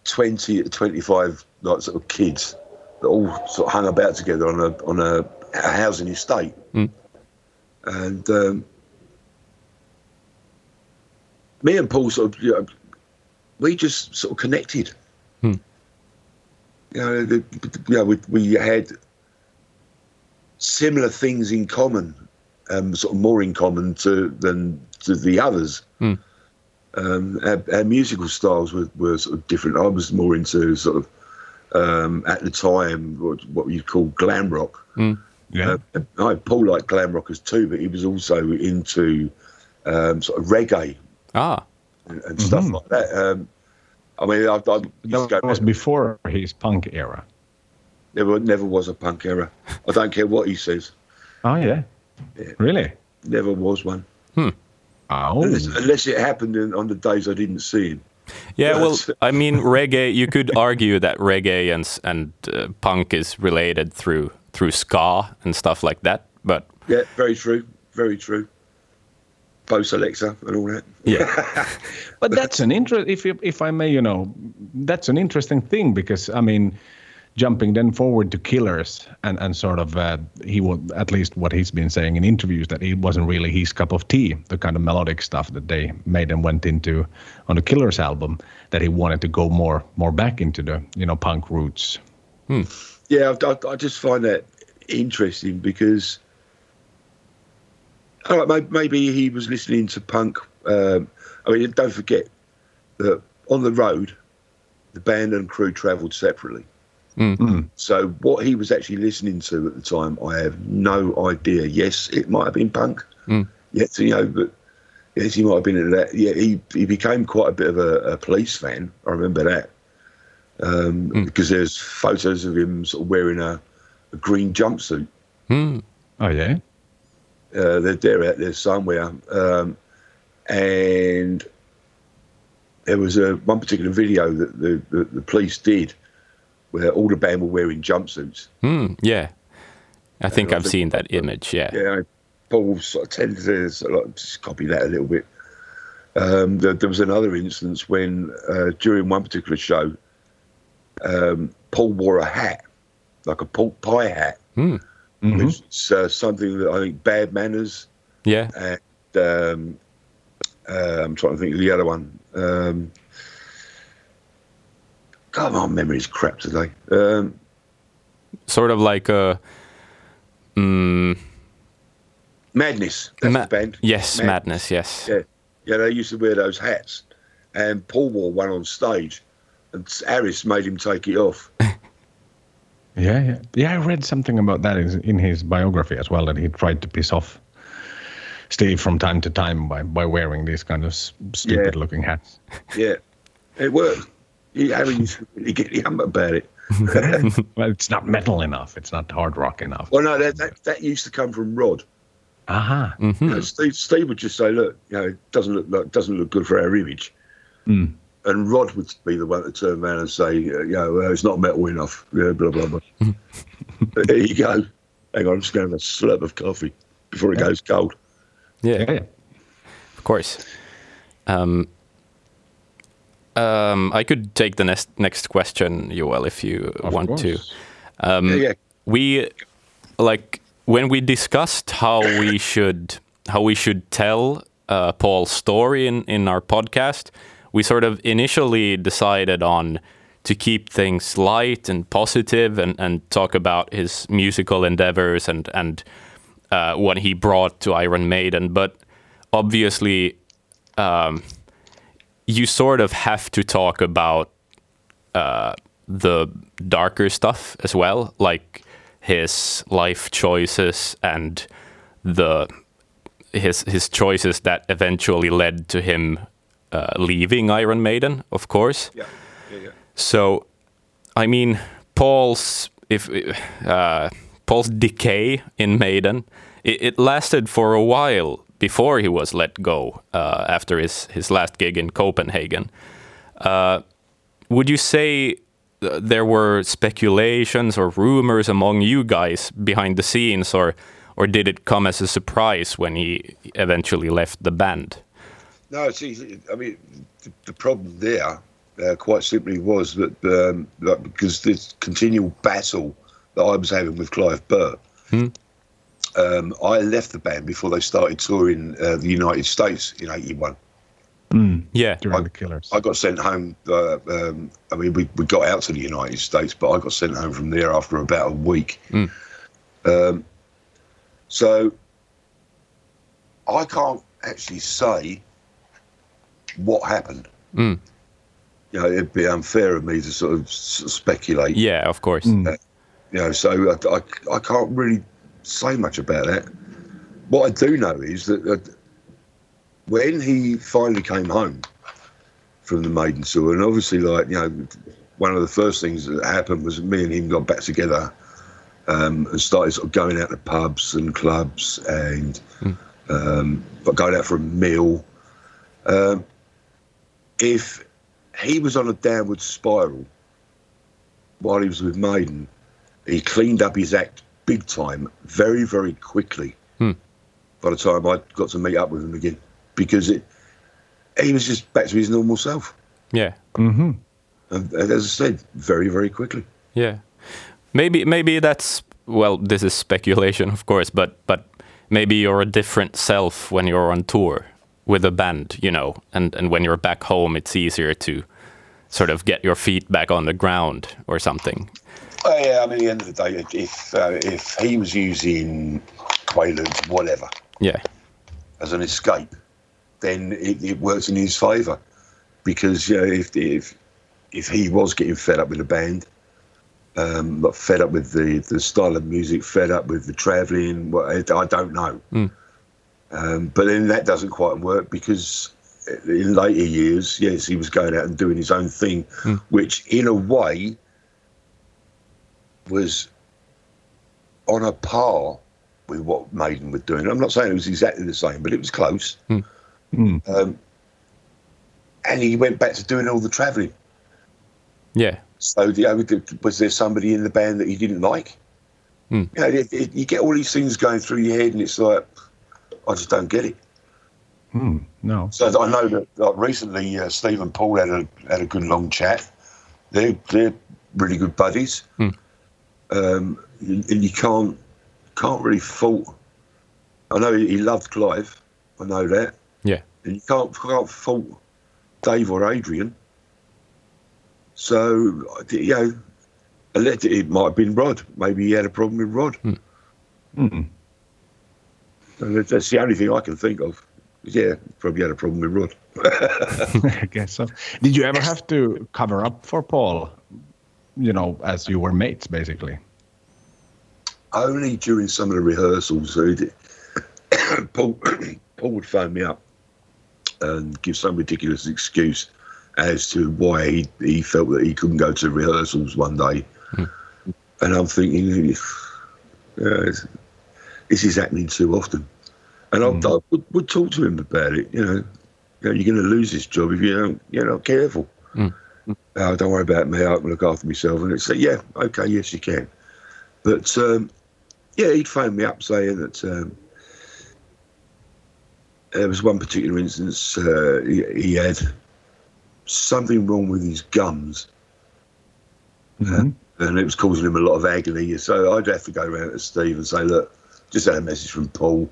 20 to 25 like sort of kids that all sort of hung about together on a on a, a housing estate. Mm. And um, me and Paul sort of, you know, we just sort of connected. Hmm. You know, the, you know we, we had similar things in common, um, sort of more in common to than to the others. Hmm. Um, our, our musical styles were, were sort of different. I was more into sort of um, at the time what, what you call glam rock. Yeah. Uh, I Paul liked glam rockers too, but he was also into um, sort of reggae Ah, and, and stuff like that. I mean, I, I used go that was back- before his punk era. never never was a punk era. I don't care what he says. Oh yeah. Yeah. Really? Never was one. Hmm. Oh. Unless, unless it happened in, on the days I didn't see him. Yeah, well, I mean, reggae. You could argue that reggae and and uh, punk is related through through ska and stuff like that. But Yeah, very true. Very true. Post Alexa and all that. yeah, But that's an interest. If you- if I may, you know, that's an interesting thing because I mean, jumping then forward to Killers and and sort of uh, he will at least what he's been saying in interviews that it wasn't really his cup of tea. The kind of melodic stuff that they made and went into on the Killers album that he wanted to go more more back into the you know punk roots. Yeah, I, I, I just find that interesting because, all right, maybe, maybe he was listening to punk. Um, I mean, don't forget that on the road, the band and crew travelled separately. Hmm. Hmm. So what he was actually listening to at the time, I have no idea. Yes, it might have been punk. Hmm. Yes, you know, but yes, he might have been into that. Yeah, he he became quite a bit of a, a police fan. I remember that um, because there's photos of him sort of wearing a, a green jumpsuit. Oh yeah. Uh, they're, they're out there somewhere, um, and there was a one particular video that the, the, the police did where all the band were wearing jumpsuits. Hmm, yeah. I think I I've think- seen that image. Yeah. Yeah, Paul sort of tended to sort of like just copy that a little bit. Um, there, there was another instance when uh, during one particular show, um, Paul wore a hat, like a pork pie hat, Hmm. which is uh, something that I think Bad Manners Yeah. and um, uh, I'm trying to think of the other one. Um, God, my memory's crap today. Um, Sort of like a. Mm, Madness. That's ma- the band. Yes, Mad- madness. Yes. Yeah, yeah, they used to wear those hats, and Paul wore one on stage, and Harris made him take it off. Yeah, yeah, yeah. I read something about that in, in his biography as well. That he tried to piss off Steve from time to time by, by wearing these kind of s- stupid-looking hats. Yeah, it worked. He, Harry used to really get him about it. Well, it's not metal enough. It's not hard rock enough. Well, no, that, that that used to come from Rod. Aha. You know, Steve, Steve would just say, "Look, you know, it doesn't look like doesn't look good for our image," Mm. And Rod would be the one to turn around and say, uh, "You know, well, it's not metal enough." Yeah, blah blah blah. there you go. Hang on, I'm just going to have a slurp of coffee before it goes cold. Yeah. Yeah, yeah. Of course. Um, um, I could take the next next question, Joel, if you Of want to. course. Um, yeah, yeah. we like when we discussed how we should how we should tell uh, Paul's story in in our podcast. We sort of initially decided on to keep things light and positive and, and talk about his musical endeavors and and uh, what he brought to Iron Maiden. But obviously, um, you sort of have to talk about uh, the darker stuff as well, like his life choices and the his his choices that eventually led to him uh, leaving Iron Maiden, of course. Yeah, yeah, yeah. So, I mean, Paul's if uh, Paul's decay in Maiden, it, it lasted for a while before he was let go uh, after his his last gig in Copenhagen. Uh, would you say uh, there were speculations or rumors among you guys behind the scenes, or or did it come as a surprise when he eventually left the band? No, it's easy. I mean, the, the problem there, uh, quite simply, was that um, like, because this continual battle that I was having with Clive Burr, um, I left the band before they started touring uh, the United States in '81. Yeah, During the Killers. I got sent home. Uh, um, I mean, we, we got out to the United States, but I got sent home from there after about a week. Um, so I can't actually say what happened. Mm. You know, it'd be unfair of me to sort of speculate. yeah, of course. You know, so I, I, I can't really say much about that. What I do know is that, that when he finally came home from the maiden tour, and obviously, like you know, one of the first things that happened was me and him got back together um, and started sort of going out to pubs and clubs and um, but going out for a meal. Um, if he was on a downward spiral while he was with Maiden. He cleaned up his act big time, very, very quickly. Hmm. By the time I got to meet up with him again, because it, he was just back to his normal self. Yeah. hmm And, and as I said, very, very quickly. Yeah. Maybe maybe that's well, this is speculation of course, but but maybe you're a different self when you're on tour with a band, you know, and and when you're back home it's easier to sort of get your feet back on the ground or something. Oh, yeah, I mean, at the end of the day, if if, uh, if he was using Quaaludes, whatever, Yeah. as an escape, then it, it works in his favour. Because you know, if if if he was getting fed up with the band, um, fed up with the, the style of music, fed up with the travelling, what I, I don't know. Mm. Um, but then that doesn't quite work because in later years, yes, he was going out and doing his own thing, Mm. which in a way was on a par with what Maiden were doing. I'm not saying it was exactly the same, but it was close. Mm. Um, and he went back to doing all the travelling. Yeah. So, you know, was there somebody in the band that he didn't like? Hmm. You know, it, it, you get all these things going through your head, and it's like, I just don't get it. Hmm. No. So I know that like, recently uh, Steve and Paul had a had a good long chat. They're they're really good buddies, Hmm. um, and and you can't can't really fault. I know he loved Clive. I know that, Yeah. and you can't can't fault Dave or Adrian. So you know, allegedly it might have been Rod. Maybe he had a problem with Rod. Hmm. And that's- the only thing I can think of. Yeah, probably had a problem with Rod. I guess so. Did you ever have to cover up for Paul? You know, as you were mates, basically. only during some of the rehearsals. Paul, Paul would phone me up and give some ridiculous excuse as to why he, he felt that he couldn't go to rehearsals one day. Hmm. And I'm thinking, yeah, this is happening too often. And I, I would, would talk to him about it. You know, you know you're going to lose this job if you don't, you're not careful. Mm. Oh, don't worry about me. I can look after myself. And it's like, yeah, okay, yes, you can. But um, yeah, he'd phone me up saying that um, there was one particular instance uh, he, he had something wrong with his gums Mhm. and it was causing him a lot of agony. So I'd have to go around to Steve and say, look, just had a message from Paul.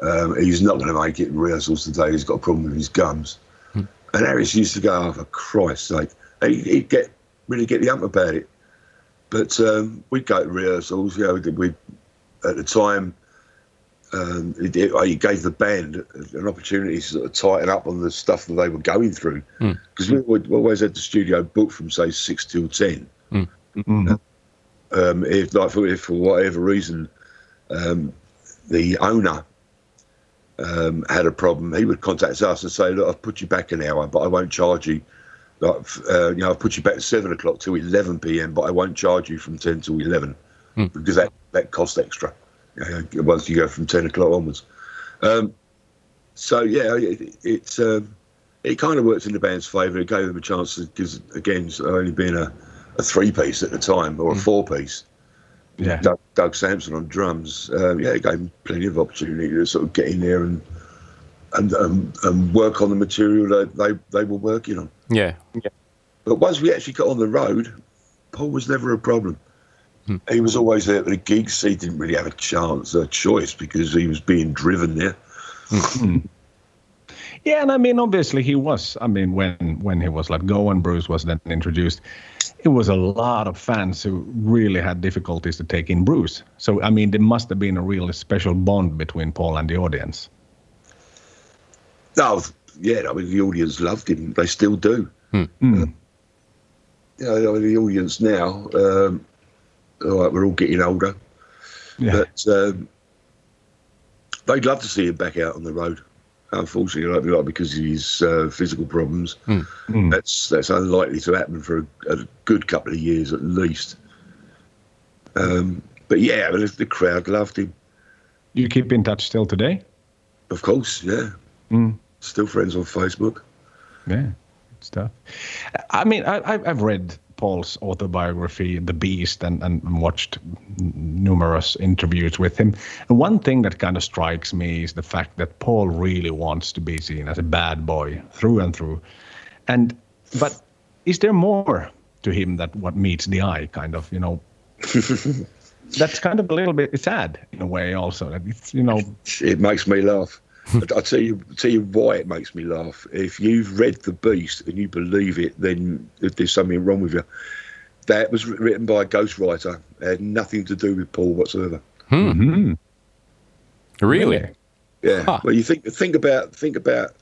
Um, he's not going to make it in rehearsals today. He's got a problem with his gums. And Harris used to go, oh, for Christ's sake. He- He'd get really get the ump about it. But um, we'd go to rehearsals. You know, we at the time um, it, it, he gave the band an opportunity to sort of tighten up on the stuff that they were going through Mm. because we would always had the studio booked from say six till ten. Mhm. Um, if like for, if for whatever reason um, the owner um, had a problem, he would contact us and say, "Look, I've put you back an hour, but I won't charge you." Like, uh, you know, I've put you back seven o'clock till eleven p.m., but I won't charge you from ten till eleven Hmm. because that that costs extra. You know, once you go from ten o'clock onwards. Um, so yeah, it, it's um, it kind of worked in the band's favour. It gave them a chance because again, it's only been a, a three piece at the time or a four piece. Yeah. Doug, Doug Sampson on drums. Um, yeah, it gave him plenty of opportunity to sort of get in there and and um, and work on the material that they they were working on. Yeah. yeah. But once we actually got on the road, Paul was never a problem. He was always there at the gigs. He didn't really have a chance, a choice, because he was being driven there. Yeah, and I mean, obviously he was. I mean, when when he was let go and Bruce was then introduced, it was a lot of fans who really had difficulties to take in Bruce. So I mean, there must have been a really special bond between Paul and the audience. No, yeah, I mean the audience loved him. They still do. Mm. You know, I mean, the audience now. Um, all right, we're all getting older, Yeah. but um, they'd love to see him back out on the road. Unfortunately, like, like because of his uh, physical problems, Mm. that's that's unlikely to happen for a, a good couple of years at least. Um, but yeah, I mean, the crowd loved him. You keep in touch still today? Of course, yeah. Mm. Still friends on Facebook. Yeah. stuff. I mean, I, I've I've read Paul's autobiography, The Beast, and, and watched numerous interviews with him. And one thing that kind of strikes me is the fact that Paul really wants to be seen as a bad boy through and through. And but is there more to him that what meets the eye? Kind of, you know. that's kind of a little bit sad in a way. Also, that it's you know. It makes me laugh. I- I'll tell you, tell you why it makes me laugh. If you've read The Beast and you believe it, then there's something wrong with you. That was written by a ghostwriter. It had nothing to do with Paul whatsoever. Mhm. Really? Yeah. Huh. Well, you think think about think about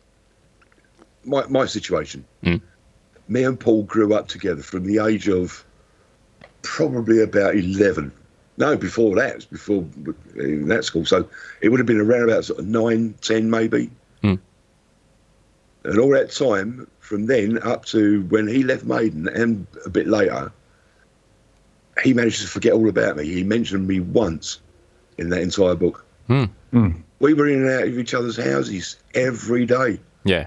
my my situation. Mm. Me and Paul grew up together from the age of probably about eleven. No, before that, it was before in that school. So it would have been around about sort of nine, ten, maybe. Mm. And all that time, from then up to when he left Maiden and a bit later, he managed to forget all about me. He mentioned me once in that entire book. Hmm. We were in and out of each other's houses every day. Yeah.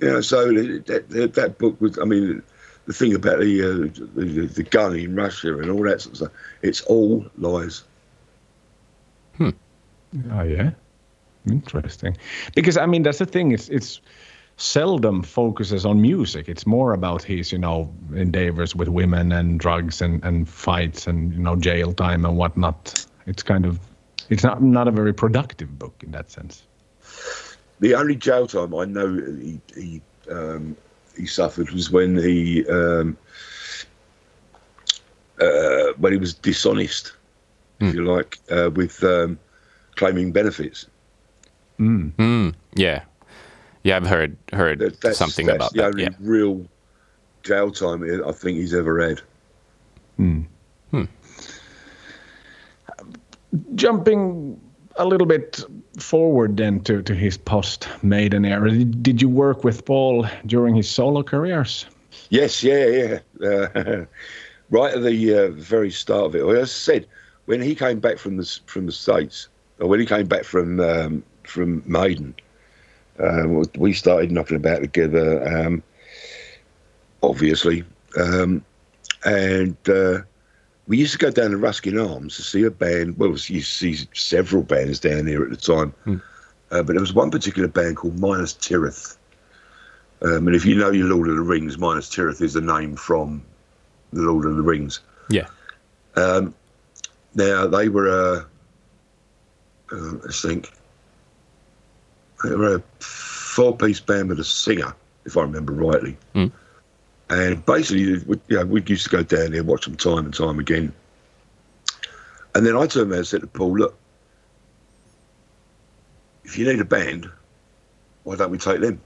You know, so that, that, that book was, I mean, the thing about the, uh, the the gun in Russia and all that sort of stuff, it's all lies. Hmm. Oh yeah, interesting. Because I mean, that's the thing. It's it's seldom focuses on music. It's more about his you know endeavors with women and drugs and and fights and you know jail time and whatnot. It's kind of it's not not a very productive book in that sense. The only jail time I know he he, um, he suffered was when he um, uh, when he was dishonest, if you like, uh, with um, claiming benefits. Hmm. Yeah. Yeah, I've heard heard That, that's something that's about the that. only Yeah. real jail time I think he's ever had. Jumping a little bit forward then to to his post Maiden era. Did, did you work with Paul during his solo careers? Yes, yeah, yeah. Uh, right at the uh, very start of it, well, as I said, when he came back from the from the states, or when he came back from um, from Maiden, uh, we started knocking about together. Um, obviously, um, and uh, we used to go down to Ruskin Arms to see a band. Well, you see several bands down there at the time, uh, but there was one particular band called Minas Tirith. Um, and if you know your Lord of the Rings, Minas Tirith is the name from the Lord of the Rings. Yeah. Um, now they were a, uh, I think, they were a four-piece band with a singer, if I remember rightly. Mm. And basically, we, you know, we used to go down there, watch them time and time again. And then I turned around and said to Paul, "Look, if you need a band, why don't we take them?"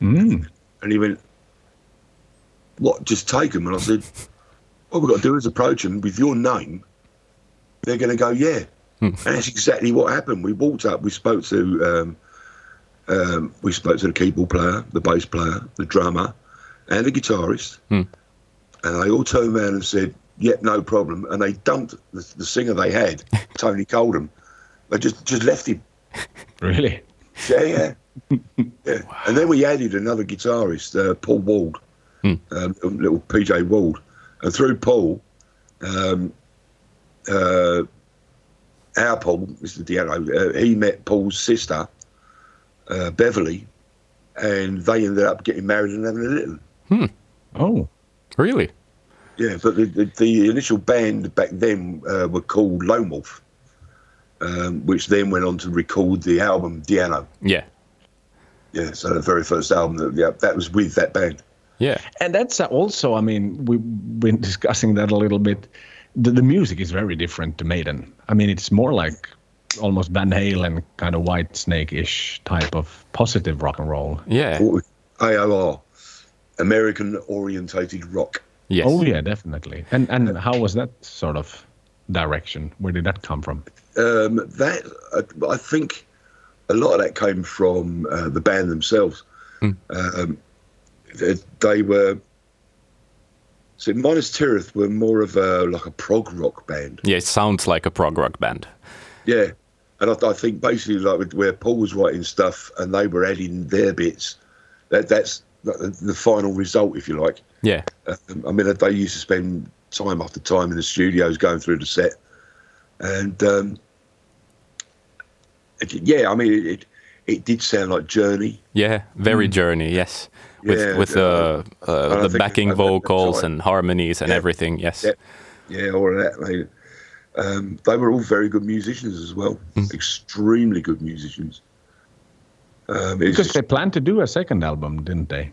Mm. And he went, What, just take them? And I said, All we've got to do is approach them with your name. They're going to go, Yeah. and that's exactly what happened. We walked up, we spoke to. Um, um, we spoke to the keyboard player, the bass player, the drummer, and the guitarist, and they all turned around and said, "Yep, no problem." And they dumped the, the singer they had, Tony Coldham. They just just left him. Really? Yeah, yeah. yeah. And then we added another guitarist, uh, Paul Wald, um, little PJ Wald. And through Paul, um, uh, our Paul, Mr. Diallo, uh, he met Paul's sister, uh, Beverly, and they ended up getting married and having a little. Oh. Really? Yeah, but the, the, the initial band back then uh, were called Lone Wolf, um, which then went on to record the album Diano. Yeah. Yeah, so the very first album, that, yeah, that was with that band. Yeah. And that's uh, also, I mean, we've been discussing that a little bit. The, the music is very different to Maiden. I mean, it's more like almost Van Halen kind of White Snake ish type of positive rock and roll. Yeah. AOR, American Orientated Rock. Yes. Oh yeah, definitely. And and how was that sort of direction? Where did that come from? Um, that uh, I think a lot of that came from uh, the band themselves. Um, they, they were so Minus Tirith were more of a like a prog rock band. Yeah, it sounds like a prog rock band. Yeah, and I, I think basically like where Paul was writing stuff and they were adding their bits. That that's the, the final result, if you like. Yeah. Um, I mean, they used to spend time after time in the studios going through the set, and um, it, yeah, I mean, it, it it did sound like Journey. Yeah, very journey. Yes, with Yeah, with uh, the uh, the backing it's like that, vocals and harmonies and Yeah. everything. Yes. Yeah. Yeah, all of that. They, um, they were all very good musicians as well. Extremely good musicians. Um, Because just- they planned to do a second album, didn't they?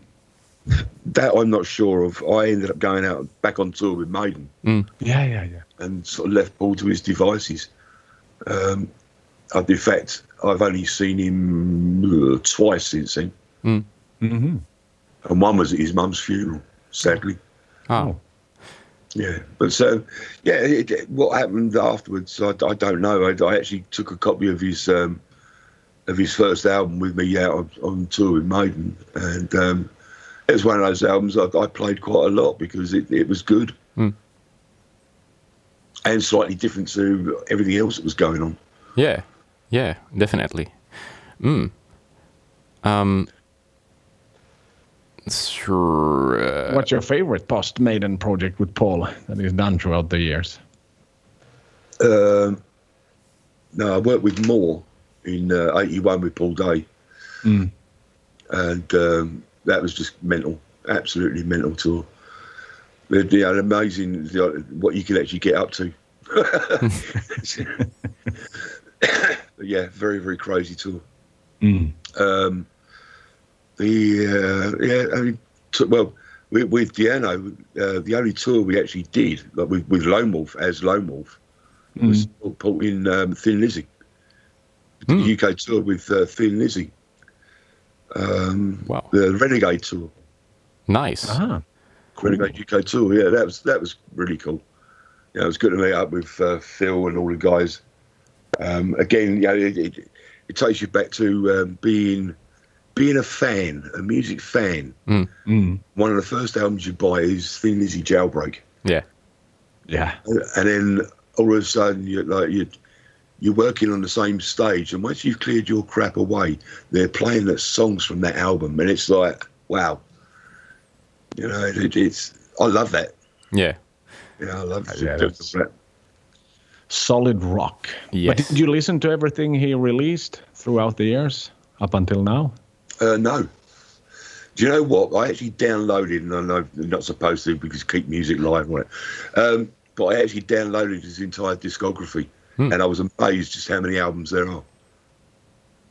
that I'm not sure of. I ended up going out back on tour with Maiden Yeah, yeah, yeah. and sort of left Paul to his devices. Um, I- in fact, I've only seen him uh, twice since then, Mm-hmm. and one was at his mum's funeral. Sadly, Oh. yeah. But so, yeah, it, it- what happened afterwards, I, I don't know. I, I actually took a copy of his um, of his first album with me out on, on tour with Maiden, and um, it was one of those albums I, I played quite a lot because it, it was good. Mm. And slightly different to everything else that was going on. Yeah. Yeah. Definitely. Mm. Um. Sure. What's your favorite post Maiden project with Paul that he's done throughout the years? Um, no, I worked with Moore in uh, '81 with Paul Day, Mm. and um, that was just mental, absolutely mental tour. They had amazing you know, what you can actually get up to. Yeah, very very crazy tour. Mm. Um, the uh, yeah, I mean, t- well, with, with Diano, uh, the only tour we actually did, like with, with Lone Wolf as Lone Wolf, was put in um, Thin Lizzy, the UK tour with uh, Thin Lizzy, um, Wow. the Renegade tour, Nice. Ah, Renegade UK tour. Yeah, that was that was really cool. Yeah, it was good to meet up with uh, Phil and all the guys. Um, again, you know, it, it, it takes you back to um, being being a fan, a music fan. mm. One of the first albums you buy is Thin Lizzy Jailbreak, Yeah. yeah. and then all of a sudden you're like you you're working on the same stage, and once you've cleared your crap away, they're playing the songs from that album, and it's like wow, you know, it, it's I love that. Yeah. Yeah, I love Yeah, that. Solid rock. Yes. But did you listen to everything he released throughout the years up until now? Uh, no. Do you know what? I actually downloaded, and I know you're not supposed to because keep music live on it. Um, but I actually downloaded his entire discography, and I was amazed just how many albums there are.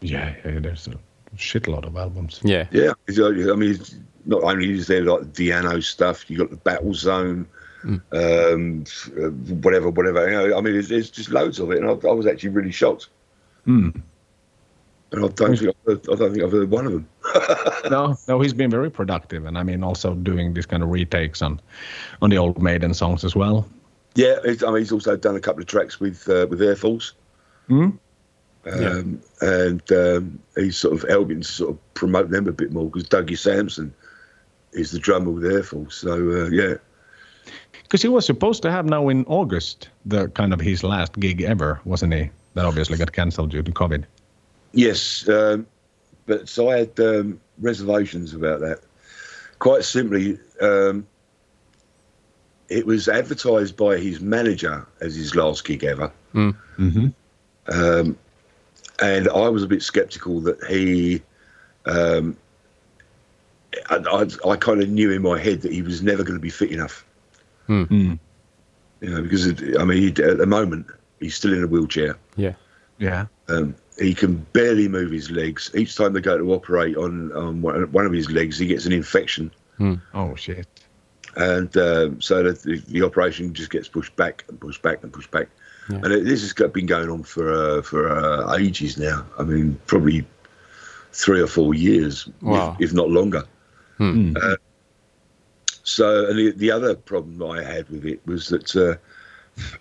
Yeah, yeah there's a shitload of albums. Yeah. Yeah, it's, uh, I mean, it's not only is there like Diano stuff, you got the Battle Zone, um, uh, whatever, whatever. You know, I mean, there's, there's just loads of it, and I, I was actually really shocked. Mm. And I don't think I've heard, I don't think I've heard one of them. no, no, he's been very productive, and I mean also doing these kind of retakes on on the old Maiden songs as well. Yeah, it's, I mean, he's also done a couple of tracks with uh, with Air Force. Hmm? Um, And um, he's sort of helping to sort of promote them a bit more because Dougie Sampson is the drummer with Air Force. So, uh, yeah. Because he was supposed to have now in August the kind of his last gig ever, wasn't he? That obviously got cancelled due to COVID. Yes. Um, but so I had um, reservations about that. Quite simply, um, it was advertised by his manager as his last gig ever. Mm-hmm. Um, and I was a bit sceptical that he. Um, I, I, I kind of knew in my head that he was never going to be fit enough. Mm. You know, because it, I mean, he, at the moment he's still in a wheelchair. Yeah. Yeah. Um, he can barely move his legs. Each time they go to operate on, on one one of his legs, he gets an infection, Oh shit. And um, so the, the operation just gets pushed back and pushed back and pushed back. And it, this has been going on for uh, for uh, ages now. I mean, probably three or four years, if- Wow. if, not longer. Mm. Uh, so, and the, the other problem I had with it was that uh,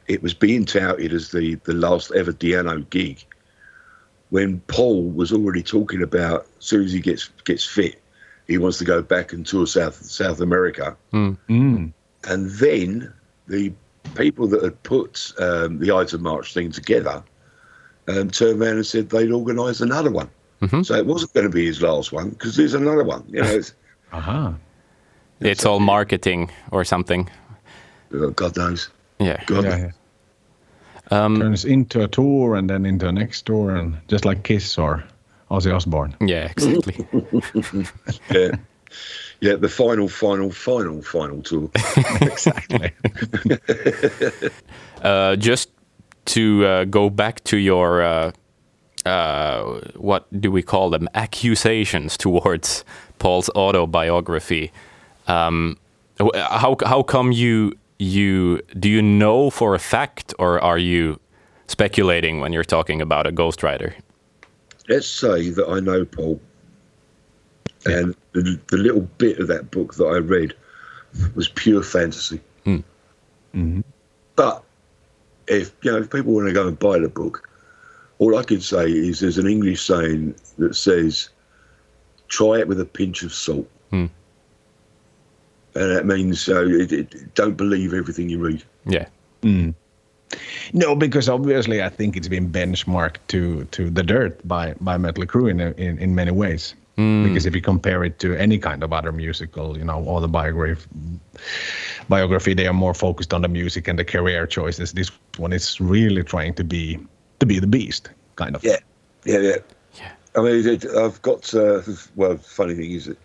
it was being touted as the, the last ever Diano gig, when Paul was already talking about as soon as he gets gets fit, he wants to go back and tour South South America, Mm. and then the people that had put um, the of March thing together um, turned around and said they'd organise another one. Mhm. So it wasn't going to be his last one because there's another one. You know, it's, Aha. It's all marketing or something. God knows. Yeah. God Yeah, knows. yeah. Um, Turns into a tour and then into a next tour, and just like Kiss or Ozzy Osbourne. yeah, exactly. Yeah. Yeah, the final, final, final, final tour. exactly. uh, just to uh, go back to your uh, uh, what do we call them accusations towards Paul's autobiography. Um, how how come you you do you know for a fact or are you speculating when you're talking about a ghostwriter? Let's say that I know Paul, and the, the little bit of that book that I read was pure fantasy. Hmm. Mm-hmm. But if you know, if people want to go and buy the book, all I can say is there's an English saying that says, "Try it with a pinch of salt," hmm. and that means so it, it, don't believe everything you read. Yeah. Hmm. No, because obviously I think it's been benchmarked to to the dirt by by Mötley Crüe in, in in many ways. Because if you compare it to any kind of other musical, you know, or the biography, biography, they are more focused on the music and the career choices. This one is really trying to be to be the beast, kind of. Yeah, yeah, yeah. Yeah. I mean, it, I've got. Uh, well, funny thing is that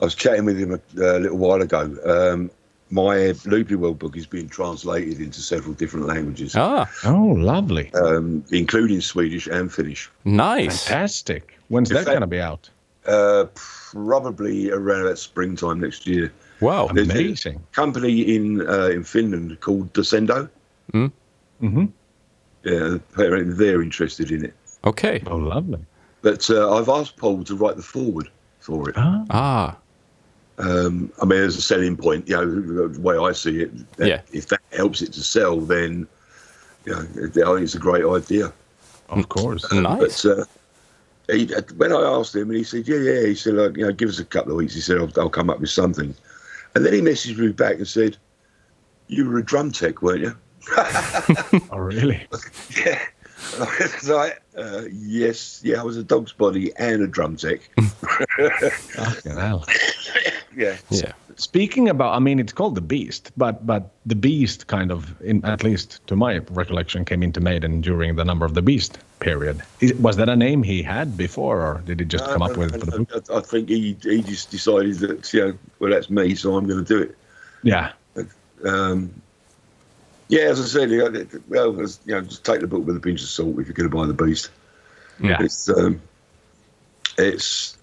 I was chatting with him a, a little while ago. Um, my Loopy World book is being translated into several different languages, Ah, Oh, lovely, um, including Swedish and Finnish. nice. fantastic. When's In that gonna be out? Uh, probably around about springtime next year. Wow. There's a Amazing. company in uh, in Finland called Descendo. Mm-hmm. Yeah, apparently they're interested in it. Okay. Oh, lovely. But uh, I've asked Paul to write the forward for it. Ah, Ah, Um, I mean, as a selling point, you know, the way I see it, that Yeah. if that helps it to sell, then you know, I think it's a great idea. of course. nice. But uh, he, when I asked him, and he said, "Yeah, yeah," he said, like, "You know, give us a couple of weeks." He said, "I'll, I'll come up with something," and then he messaged me back and said, "You were a drum tech, weren't you?" Oh, really? Yeah. I uh, yes, yeah, I was a dog's body and a drum tech. Fucking hell. Yeah. Yeah. Speaking about, I mean, it's called the Beast, but but the Beast kind of, in at least to my recollection, came into Maiden during the Number of the Beast period. Is, was that a name he had before, or did he just come up with it for the book? I, I think he, he just decided that, you know, well, that's me, so I'm going to do it. Yeah, Um, yeah, as I said, you know, well, as, you know, just take the book with a pinch of salt if you're going to buy the beast. yeah. It's, um, it's,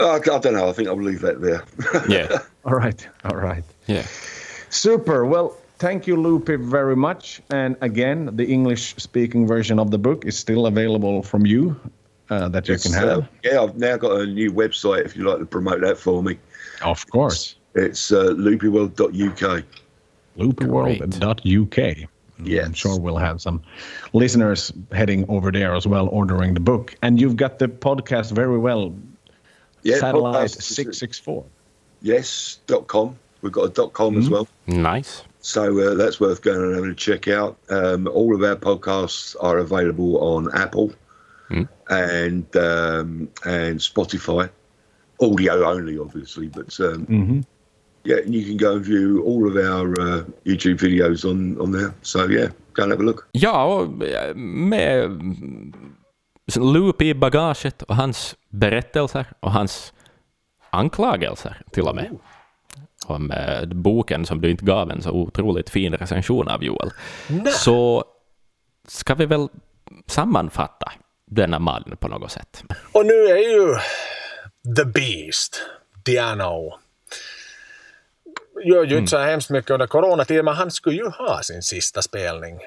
I, I don't know. I think I'll leave that there. Yeah. All right, all right. Yeah. Super. Well, thank you, Lupe, very much. And again, the English-speaking version of the book is still available from you uh, that you It's, can have. uh, yeah, I've now got a new website if you'd like to promote that for me. of course, It's uh, loopyworld.uk. loopworld.uk. Yes. I'm sure we'll have some listeners heading over there as well, ordering the book. And you've got the podcast very well, Yeah, Satellite 664. Yes, dot com. We've got a dot com as well. Nice. So uh, that's worth going and having a check out. Um, all of our podcasts are available on Apple and um, and Spotify, audio only, obviously. But um, hmm yeah, and you can go and view all of our uh, YouTube videos on on there. So yeah, go and have a look. Ja, och eh, med Loop i bagaget och hans berättelser och hans anklagelser till och med. Om eh, boken som du inte gav en så otroligt fin recension av Joel. Så ska vi väl sammanfatta denna man på något sätt. Och nu är ju The Beast, Diano, gör ju inte så hemskt mycket under coronatiden, men han skulle ju ha sin sista spelning.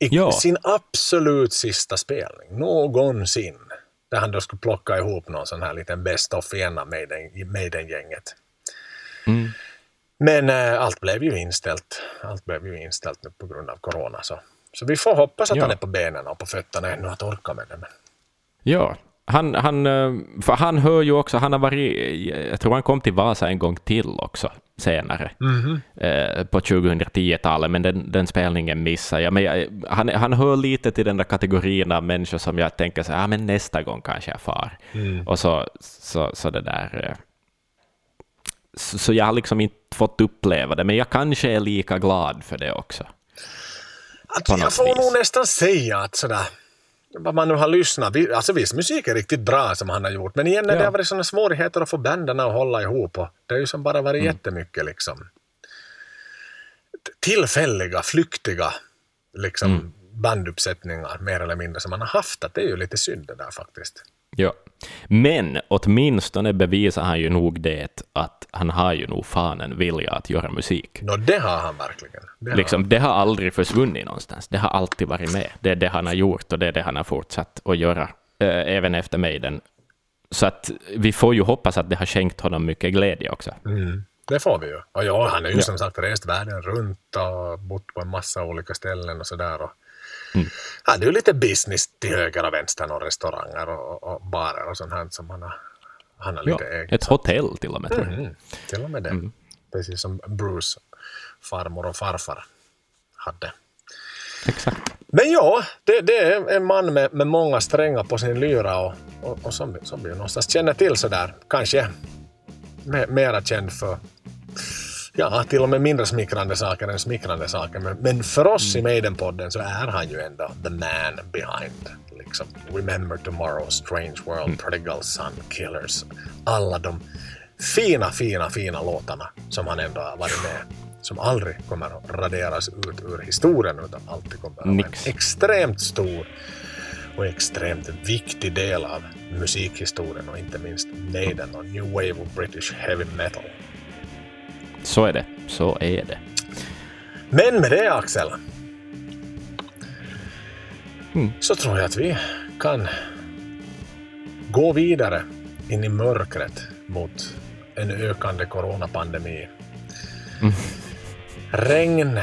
I, Ja. Sin absolut sista spelning, någonsin. Där han då skulle plocka ihop någon sån här liten best of igen av Maiden- Maiden-gänget. Men eh, allt blev ju inställt. Allt blev ju inställt nu på grund av corona. Så, så vi får hoppas att Ja. han är på benen och på fötterna ännu att orka med det. Men Ja, Han, han, eh, för han hör ju också, han har varit, jag tror han kom till Vasa en gång till också senare eh, på 2010-talet, men den, den spelningen missade jag. Men jag, han, han hör lite till den där kategorin av människor som jag tänker så här, ja, men nästa gång kanske jag far. Och så, så, så det där... eh, Så, så jag har liksom inte fått uppleva det, men jag kanske är lika glad för det också. Att på jag får vis. nog nästan säga att sådär, vad man nu har lyssnat, alltså viss musik är riktigt bra som han har gjort, men igen när det Ja. har varit sådana svårigheter att få banden att hålla ihop och det har ju som bara Mm. varit jättemycket liksom tillfälliga, flyktiga liksom Mm. banduppsättningar mer eller mindre som man har haft, att det är ju lite synd det där faktiskt. Ja. Men åtminstone bevisar han ju nog det att han har ju nog fan en vilja att göra musik. Nå, det har han verkligen. Det har Liksom, det har aldrig försvunnit någonstans. Det har alltid varit med. Det är det han har gjort och det är det han har fortsatt att göra, eh, även efter Maiden. Så att vi får ju hoppas att det har skänkt honom mycket glädje också. Mm, det får vi ju. Och ja, han har ju Ja. som sagt rest världen runt och bott på en massa olika ställen och sådär. Och Mm. Han är ju lite business till höger och vänster och restauranger och, och barer och sånt här som han har, han har Ja, lite eget. ett hotell till och med, jag. Mm, till och med det. Precis som Bruce farmor och farfar hade. Exakt. Men ja, det, det är en man med, med många strängar på sin lyra och, och, och som, som vi någonstans känner till sådär, kanske me, mera känd för ja, till och med mindre smickrande saker än smickrande saker. Men, men för oss i Maiden-podden så är han ju ändå the man behind. Liksom, Remember Tomorrow, Strange World, Prodigal Son, Killers. Alla de fina, fina, fina låtarna som han ändå har varit med som aldrig kommer att raderas ut ur historien utan alltid kommer att vara en extremt stor och extremt viktig del av musikhistorien och inte minst Maiden och New Wave of British Heavy Metal. Så är det. Så är det. Men med det Axel, så tror jag att vi kan gå vidare in i mörkret mot en ökande coronapandemi. Regn,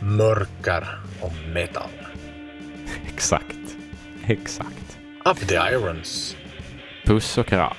mörker och metal. Exakt. Exakt. Up the irons. Puss och kram.